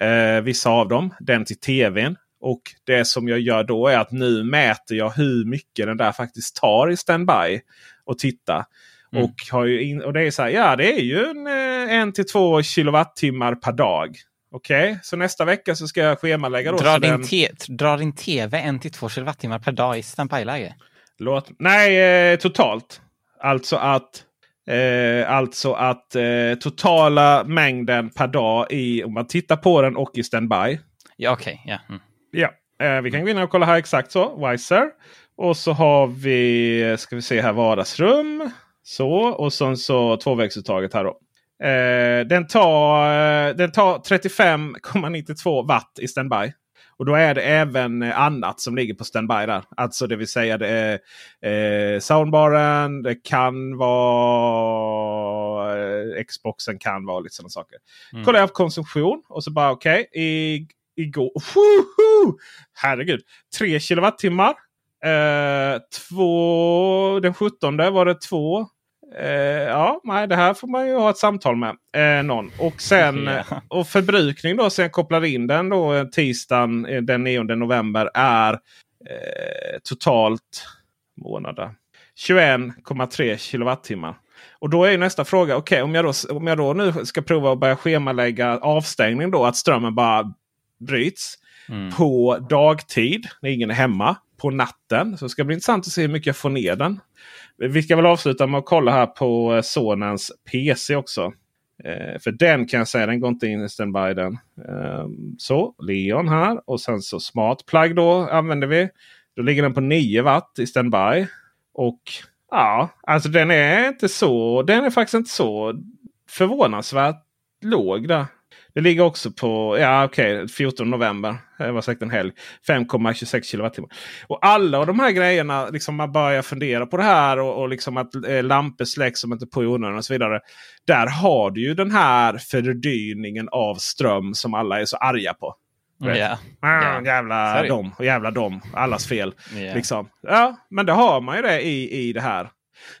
Eh, vissa av dem. Den till tvn. Och det som jag gör då är att nu mäter jag hur mycket den där faktiskt tar i standby. Och titta. Mm. Och, har ju in, och det är så här, ja det är ju en, eh, en till två kilowattimmar per dag. Okej, så nästa vecka så ska jag schemalägga då. Drar din, den- te- drar din tv 1-2 kilowattimmar per dag i standby-läge? Låt, nej, eh, totalt. Alltså att, eh, alltså att eh, totala mängden per dag i om man tittar på den och i standby. Ja, okej. ja. Mm. Ja, eh, vi kan gå in och kolla här exakt så. Wiser. Och så har vi, ska vi se här, vardagsrum. Så och sen så tvåvägsuttaget här då. Eh, den tar, eh, den tar 35,92 watt i standby. Och då är det även eh, annat som ligger på standby där. Alltså det vill säga det är eh, soundbaren, det kan vara eh, Xboxen kan vara lite sådana saker. Mm. Kollar jag på konsumtion och så bara okej. i, igår, Woho! herregud, 3 kilowattimmar. Eh, två, den 17 var det två. Eh, ja, nej, det här får man ju ha ett samtal med eh, någon. Och sen Ja. och förbrukning då sen kopplar in den då eh, tisdagen eh, den 9 november är eh, totalt månader 21,3 kilowattimmar. Och då är ju nästa fråga. Okej, om, jag då, om jag då nu ska prova att börja schemalägga avstängning då. Att strömmen bara bryts Mm. på dagtid när ingen är hemma. På natten. Så det ska bli intressant att se hur mycket jag får ner den. Vi ska väl avsluta med att kolla här på eh, sonens PC också. Eh, för den kan jag säga, den går inte in i standby den. Eh, så, Leon här. Och sen så Smart Plug då använder vi. Då ligger den på 9 watt i standby. Och ja, alltså den är inte så. Den är faktiskt inte så förvånansvärt låg där. Det ligger också på ja, okay, 14 november. Det var säkert en helg. 5,26 kWh. Och alla de här grejerna, liksom man börjar fundera på det här och, och liksom att eh, lampor släcks som inte på i onödan och så vidare. Där har du ju den här fördyrningen av ström som alla är så arga på. Ja. Yeah. Ah, jävla dem och jävla dem. Allas fel. Yeah. Liksom. Ja, men det har man ju det i, i det här.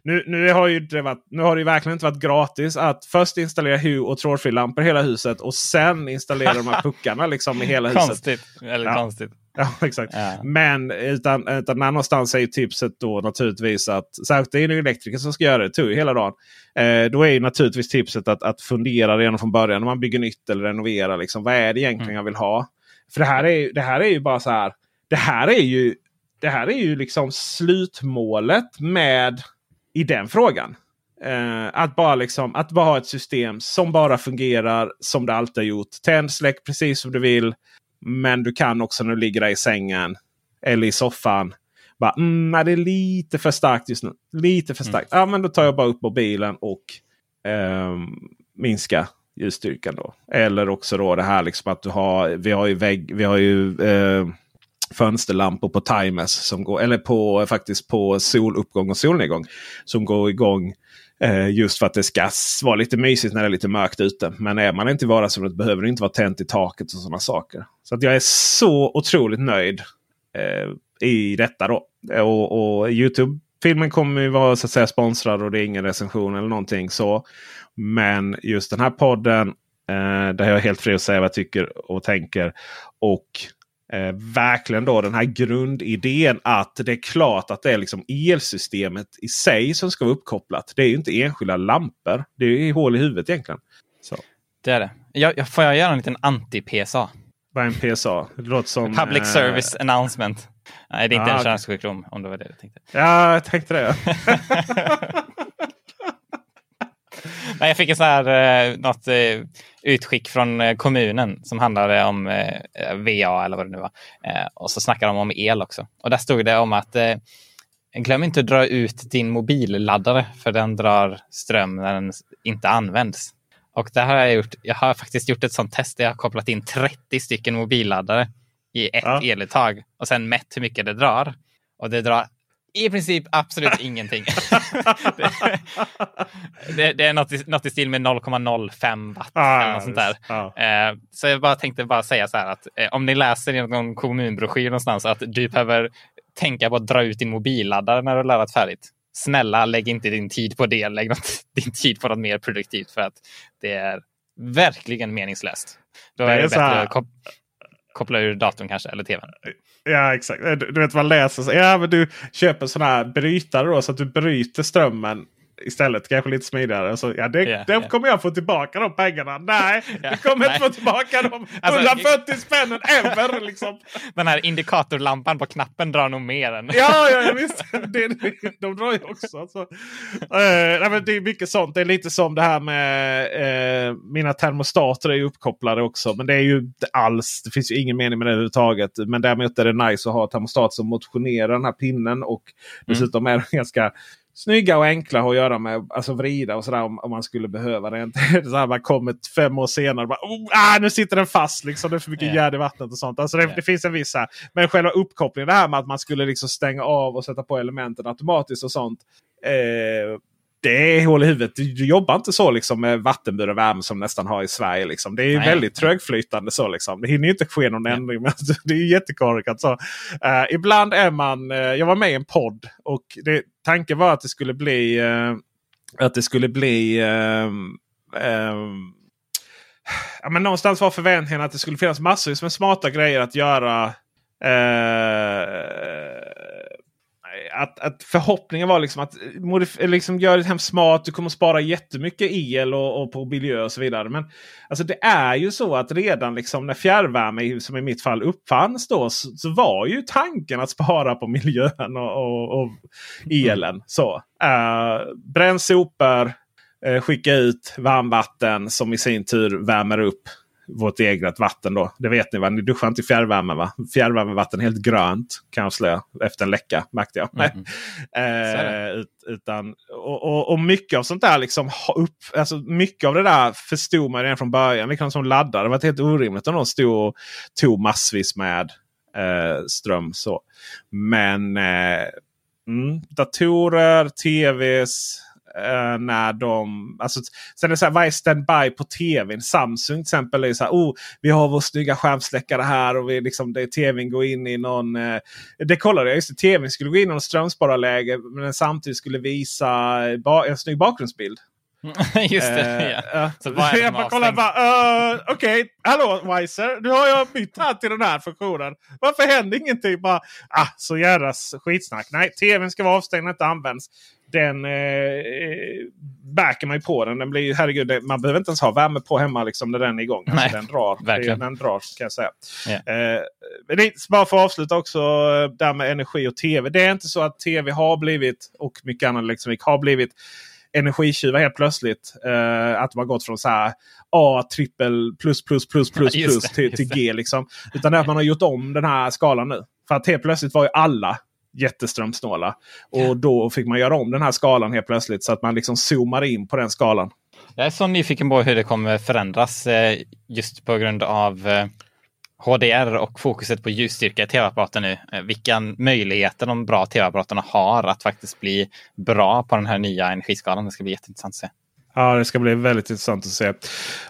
Nu, nu, har ju det varit, nu har det verkligen inte varit gratis att först installera Hue och trådfri-lampor i hela huset och sen installera de här puckarna liksom i hela huset. Konstigt. Eller ja. konstigt. Ja, exakt. Ja. Men utan, utan någonstans är ju tipset då naturligtvis att särskilt det är en elektriker som ska göra det tog hela dagen. Eh, då är ju naturligtvis tipset att, att fundera redan från början när man bygger nytt eller renoverar. Liksom, vad är det egentligen mm. jag vill ha? För det här är, det här är ju bara så här. Det här är ju, det här är ju liksom slutmålet med i den frågan. Uh, att, bara liksom, att bara ha ett system som bara fungerar som det alltid har gjort. Tänd, släck precis som du vill. Men du kan också när du ligger där i sängen eller i soffan. Bara, mm, det är lite för starkt just nu. Lite för mm. starkt. Mm. Ja, men då tar jag bara upp mobilen och uh, minskar ljusstyrkan. Då. Eller också då det här liksom att du har, vi har ju vägg, vi har ju uh, fönsterlampor på timers. Som går, eller på, faktiskt på soluppgång och solnedgång. Som går igång eh, just för att det ska vara lite mysigt när det är lite mörkt ute. Men är man inte i vardagsrummet behöver det inte vara tänt i taket och sådana saker. Så att jag är så otroligt nöjd eh, i detta då. Och, och Youtube-filmen kommer ju vara så att säga sponsrad och det är ingen recension eller någonting. så. Men just den här podden eh, där jag är helt fri att säga vad jag tycker och tänker. Och eh, verkligen då den här grundidén att det är klart att det är liksom elsystemet i sig som ska vara uppkopplat. Det är ju inte enskilda lampor. Det är ju hål i huvudet egentligen. Så. Det är det. Jag, får jag göra en liten anti-PSA? Vad är en PSA? Det låter som... Public eh... Service Announcement. Nej, det är inte ah, en könssjukdom om det var det du tänkte. Ja, jag tänkte det. Nej, jag fick en sån här, eh, något eh, utskick från eh, kommunen som handlade om VA eller vad det nu var. Och så snackade de om el också. Och där stod det om att glöm inte att dra ut din mobilladdare för den drar ström när den inte används. Och det har jag gjort. Jag har faktiskt gjort ett sånt test där jag har kopplat in 30 stycken mobilladdare i ett ja. eluttag och sen mätt hur mycket det drar. Och det drar i princip absolut ingenting. det, det, är något i, något i stil med 0,05 watt. Ah, eller något sånt där. Ah. Eh, så jag bara tänkte bara säga så här att eh, om ni läser i någon kommunbroschyr någonstans att du behöver tänka på att dra ut din mobilladdare när du har laddat färdigt. Snälla, lägg inte din tid på det. Lägg något, din tid på något mer produktivt för att det är verkligen meningslöst. Då är det, är bättre att koppla ur datorn kanske, eller tvn. Ja exakt. Du, du vet man läser så. Ja men du köper sådana här brytare då så att du bryter strömmen istället. Kanske lite smidigare. Så, ja, det, yeah, yeah. kommer jag få tillbaka de pengarna. Nej, yeah, du kommer inte få tillbaka de 140 alltså, spännen ever. Liksom. Den här indikatorlampan på knappen drar nog mer än... ja, ja, visst. Det, det, de drar ju också. Alltså. Uh, nej, men det är mycket sånt. Det är lite som det här med uh, mina termostater är uppkopplade också. Men det är ju inte alls. Det finns ju ingen mening med det överhuvudtaget. Men däremot är det nice att ha termostat som motionerar den här pinnen. Och mm. dessutom är det ganska snygga och enkla att göra med. Alltså vrida och sådär om, om man skulle behöva det. så här, man kommer fem år senare och bara oh, ah, nu sitter den fast. Liksom, det är för mycket yeah. gärd i vattnet och sånt. Alltså det, yeah. det finns en viss här. Men själva uppkopplingen, det här med att man skulle liksom stänga av och sätta på elementen automatiskt och sånt. Eh, det är hål i huvudet. Du, jobbar inte så liksom med vattenburen värme som nästan har i Sverige. Liksom. Det är Nej. väldigt trögflytande. så liksom. Det hinner inte ske någon ändring. Men det är jättekorkat. Så. Uh, ibland är man... Uh, jag var med i en podd och det, tanken var att det skulle bli... Uh, att det skulle bli... ja, men någonstans var förväntningen att det skulle finnas massor med smarta grejer att göra att, att förhoppningen var liksom att eh, liksom göra ditt hem smart. Du kommer spara jättemycket el och, och, på miljö och så vidare. Men alltså det är ju så att redan liksom när fjärrvärme som i mitt fall uppfanns då så, så var ju tanken att spara på miljön och, och, och elen. Så, uh, bränn sopor. uh, skicka ut varmvatten som i sin tur värmer upp vårt eget vatten. då. Det vet ni va? Ni duschar inte i fjärrvärme va? Fjärrvärmevatten är helt grönt kan jag avslöja. Efter en läcka märkte jag. Mm. eh, ut, utan, och, och, och, mycket av sånt där liksom upp, alltså mycket av det där förstod man redan från början. Liksom som laddare. Det var helt orimligt om någon stod och tog massvis med eh, ström. Så. Men eh, mm, datorer, tvs, Uh, när de, alltså, sen är det så här, vad är standby på tvn? Samsung till exempel är så här, oh, vi har vår snygga skärmsläckare här och vi liksom, det, tvn går in i någon... Uh, det kollade jag, just det, tvn skulle gå in i någon strömspararläge men den samtidigt skulle visa ba, en snygg bakgrundsbild. Just det. Uh, ja. Så jag bara kollar bara. Uh, Okej, okay. hallå Wiser. Nu har jag bytt här till den här funktionen. Varför händer ingenting? Bara, ah, så jävla skitsnack. Nej, tvn ska vara avstängd när inte används. Den eh, backar man ju på den. den blir, herregud, man behöver inte ens ha värme på hemma liksom, när den är igång. Alltså, den drar. Verkligen. Den drar kan jag säga. Yeah. Eh, det, bara för att avsluta också eh, där med energi och tv. Det är inte så att tv har blivit och mycket annat elektronik har blivit energitjuvar helt plötsligt. Uh, att har gått från så här A trippel plus plus plus plus ja, plus till, till G. Liksom. Utan det att man har gjort om den här skalan nu. För att helt plötsligt var ju alla jätteströmsnåla. Och då fick man göra om den här skalan helt plötsligt så att man liksom zoomar in på den skalan. Jag är så nyfiken på hur det kommer förändras eh, just på grund av eh, HDR och fokuset på ljusstyrka i tv-apparater nu. Eh, Vilka möjligheter de bra tv-apparaterna har att faktiskt bli bra på den här nya energiskalan. Det ska bli jätteintressant att se. Ja, det ska bli väldigt intressant att se.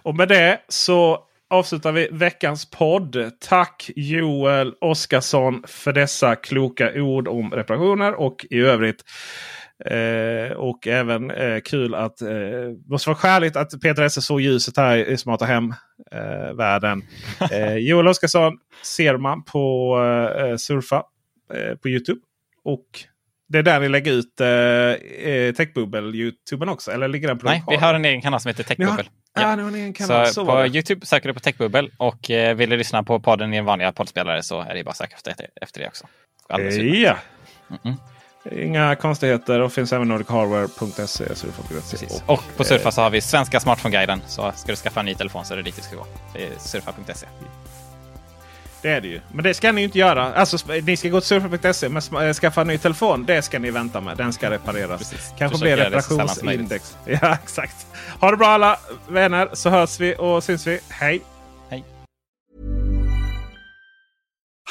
Och med det så avslutar vi veckans podd. Tack Joel Oskarsson för dessa kloka ord om reparationer och i övrigt Eh, och även eh, kul att... Eh, måste vara skäligt att Peter Esse såg ljuset här i Smarta Hem-världen. Eh, Joel Oskarsson ser man på eh, Surfa eh, på Youtube. Och det är där ni lägger ut eh, eh Techbubbel Youtuben också? Eller ligger den på Nej, vi har en egen kanal som heter Techbubbel. Ja. Kanal. Så, så på Youtube söker du på Techbubbel och eh, vill du lyssna på podden i en vanliga poddspelare så är det bara att söka efter, efter det också. Ja. Mm -mm. Inga konstigheter och finns även nordichardware.se. Och, och på Surfa så har vi svenska smartphone-guiden. Så ska du skaffa en ny telefon så är det dit du ska gå. Surfa.se. Det är det ju. Men det ska ni inte göra. Alltså, ni ska gå till surfa.se men äh, skaffa en ny telefon. Det ska ni vänta med. Den ska repareras. Precis. Kanske blir reparationsindex. Ja, exakt. Ha det bra alla vänner så hörs vi och syns vi. Hej!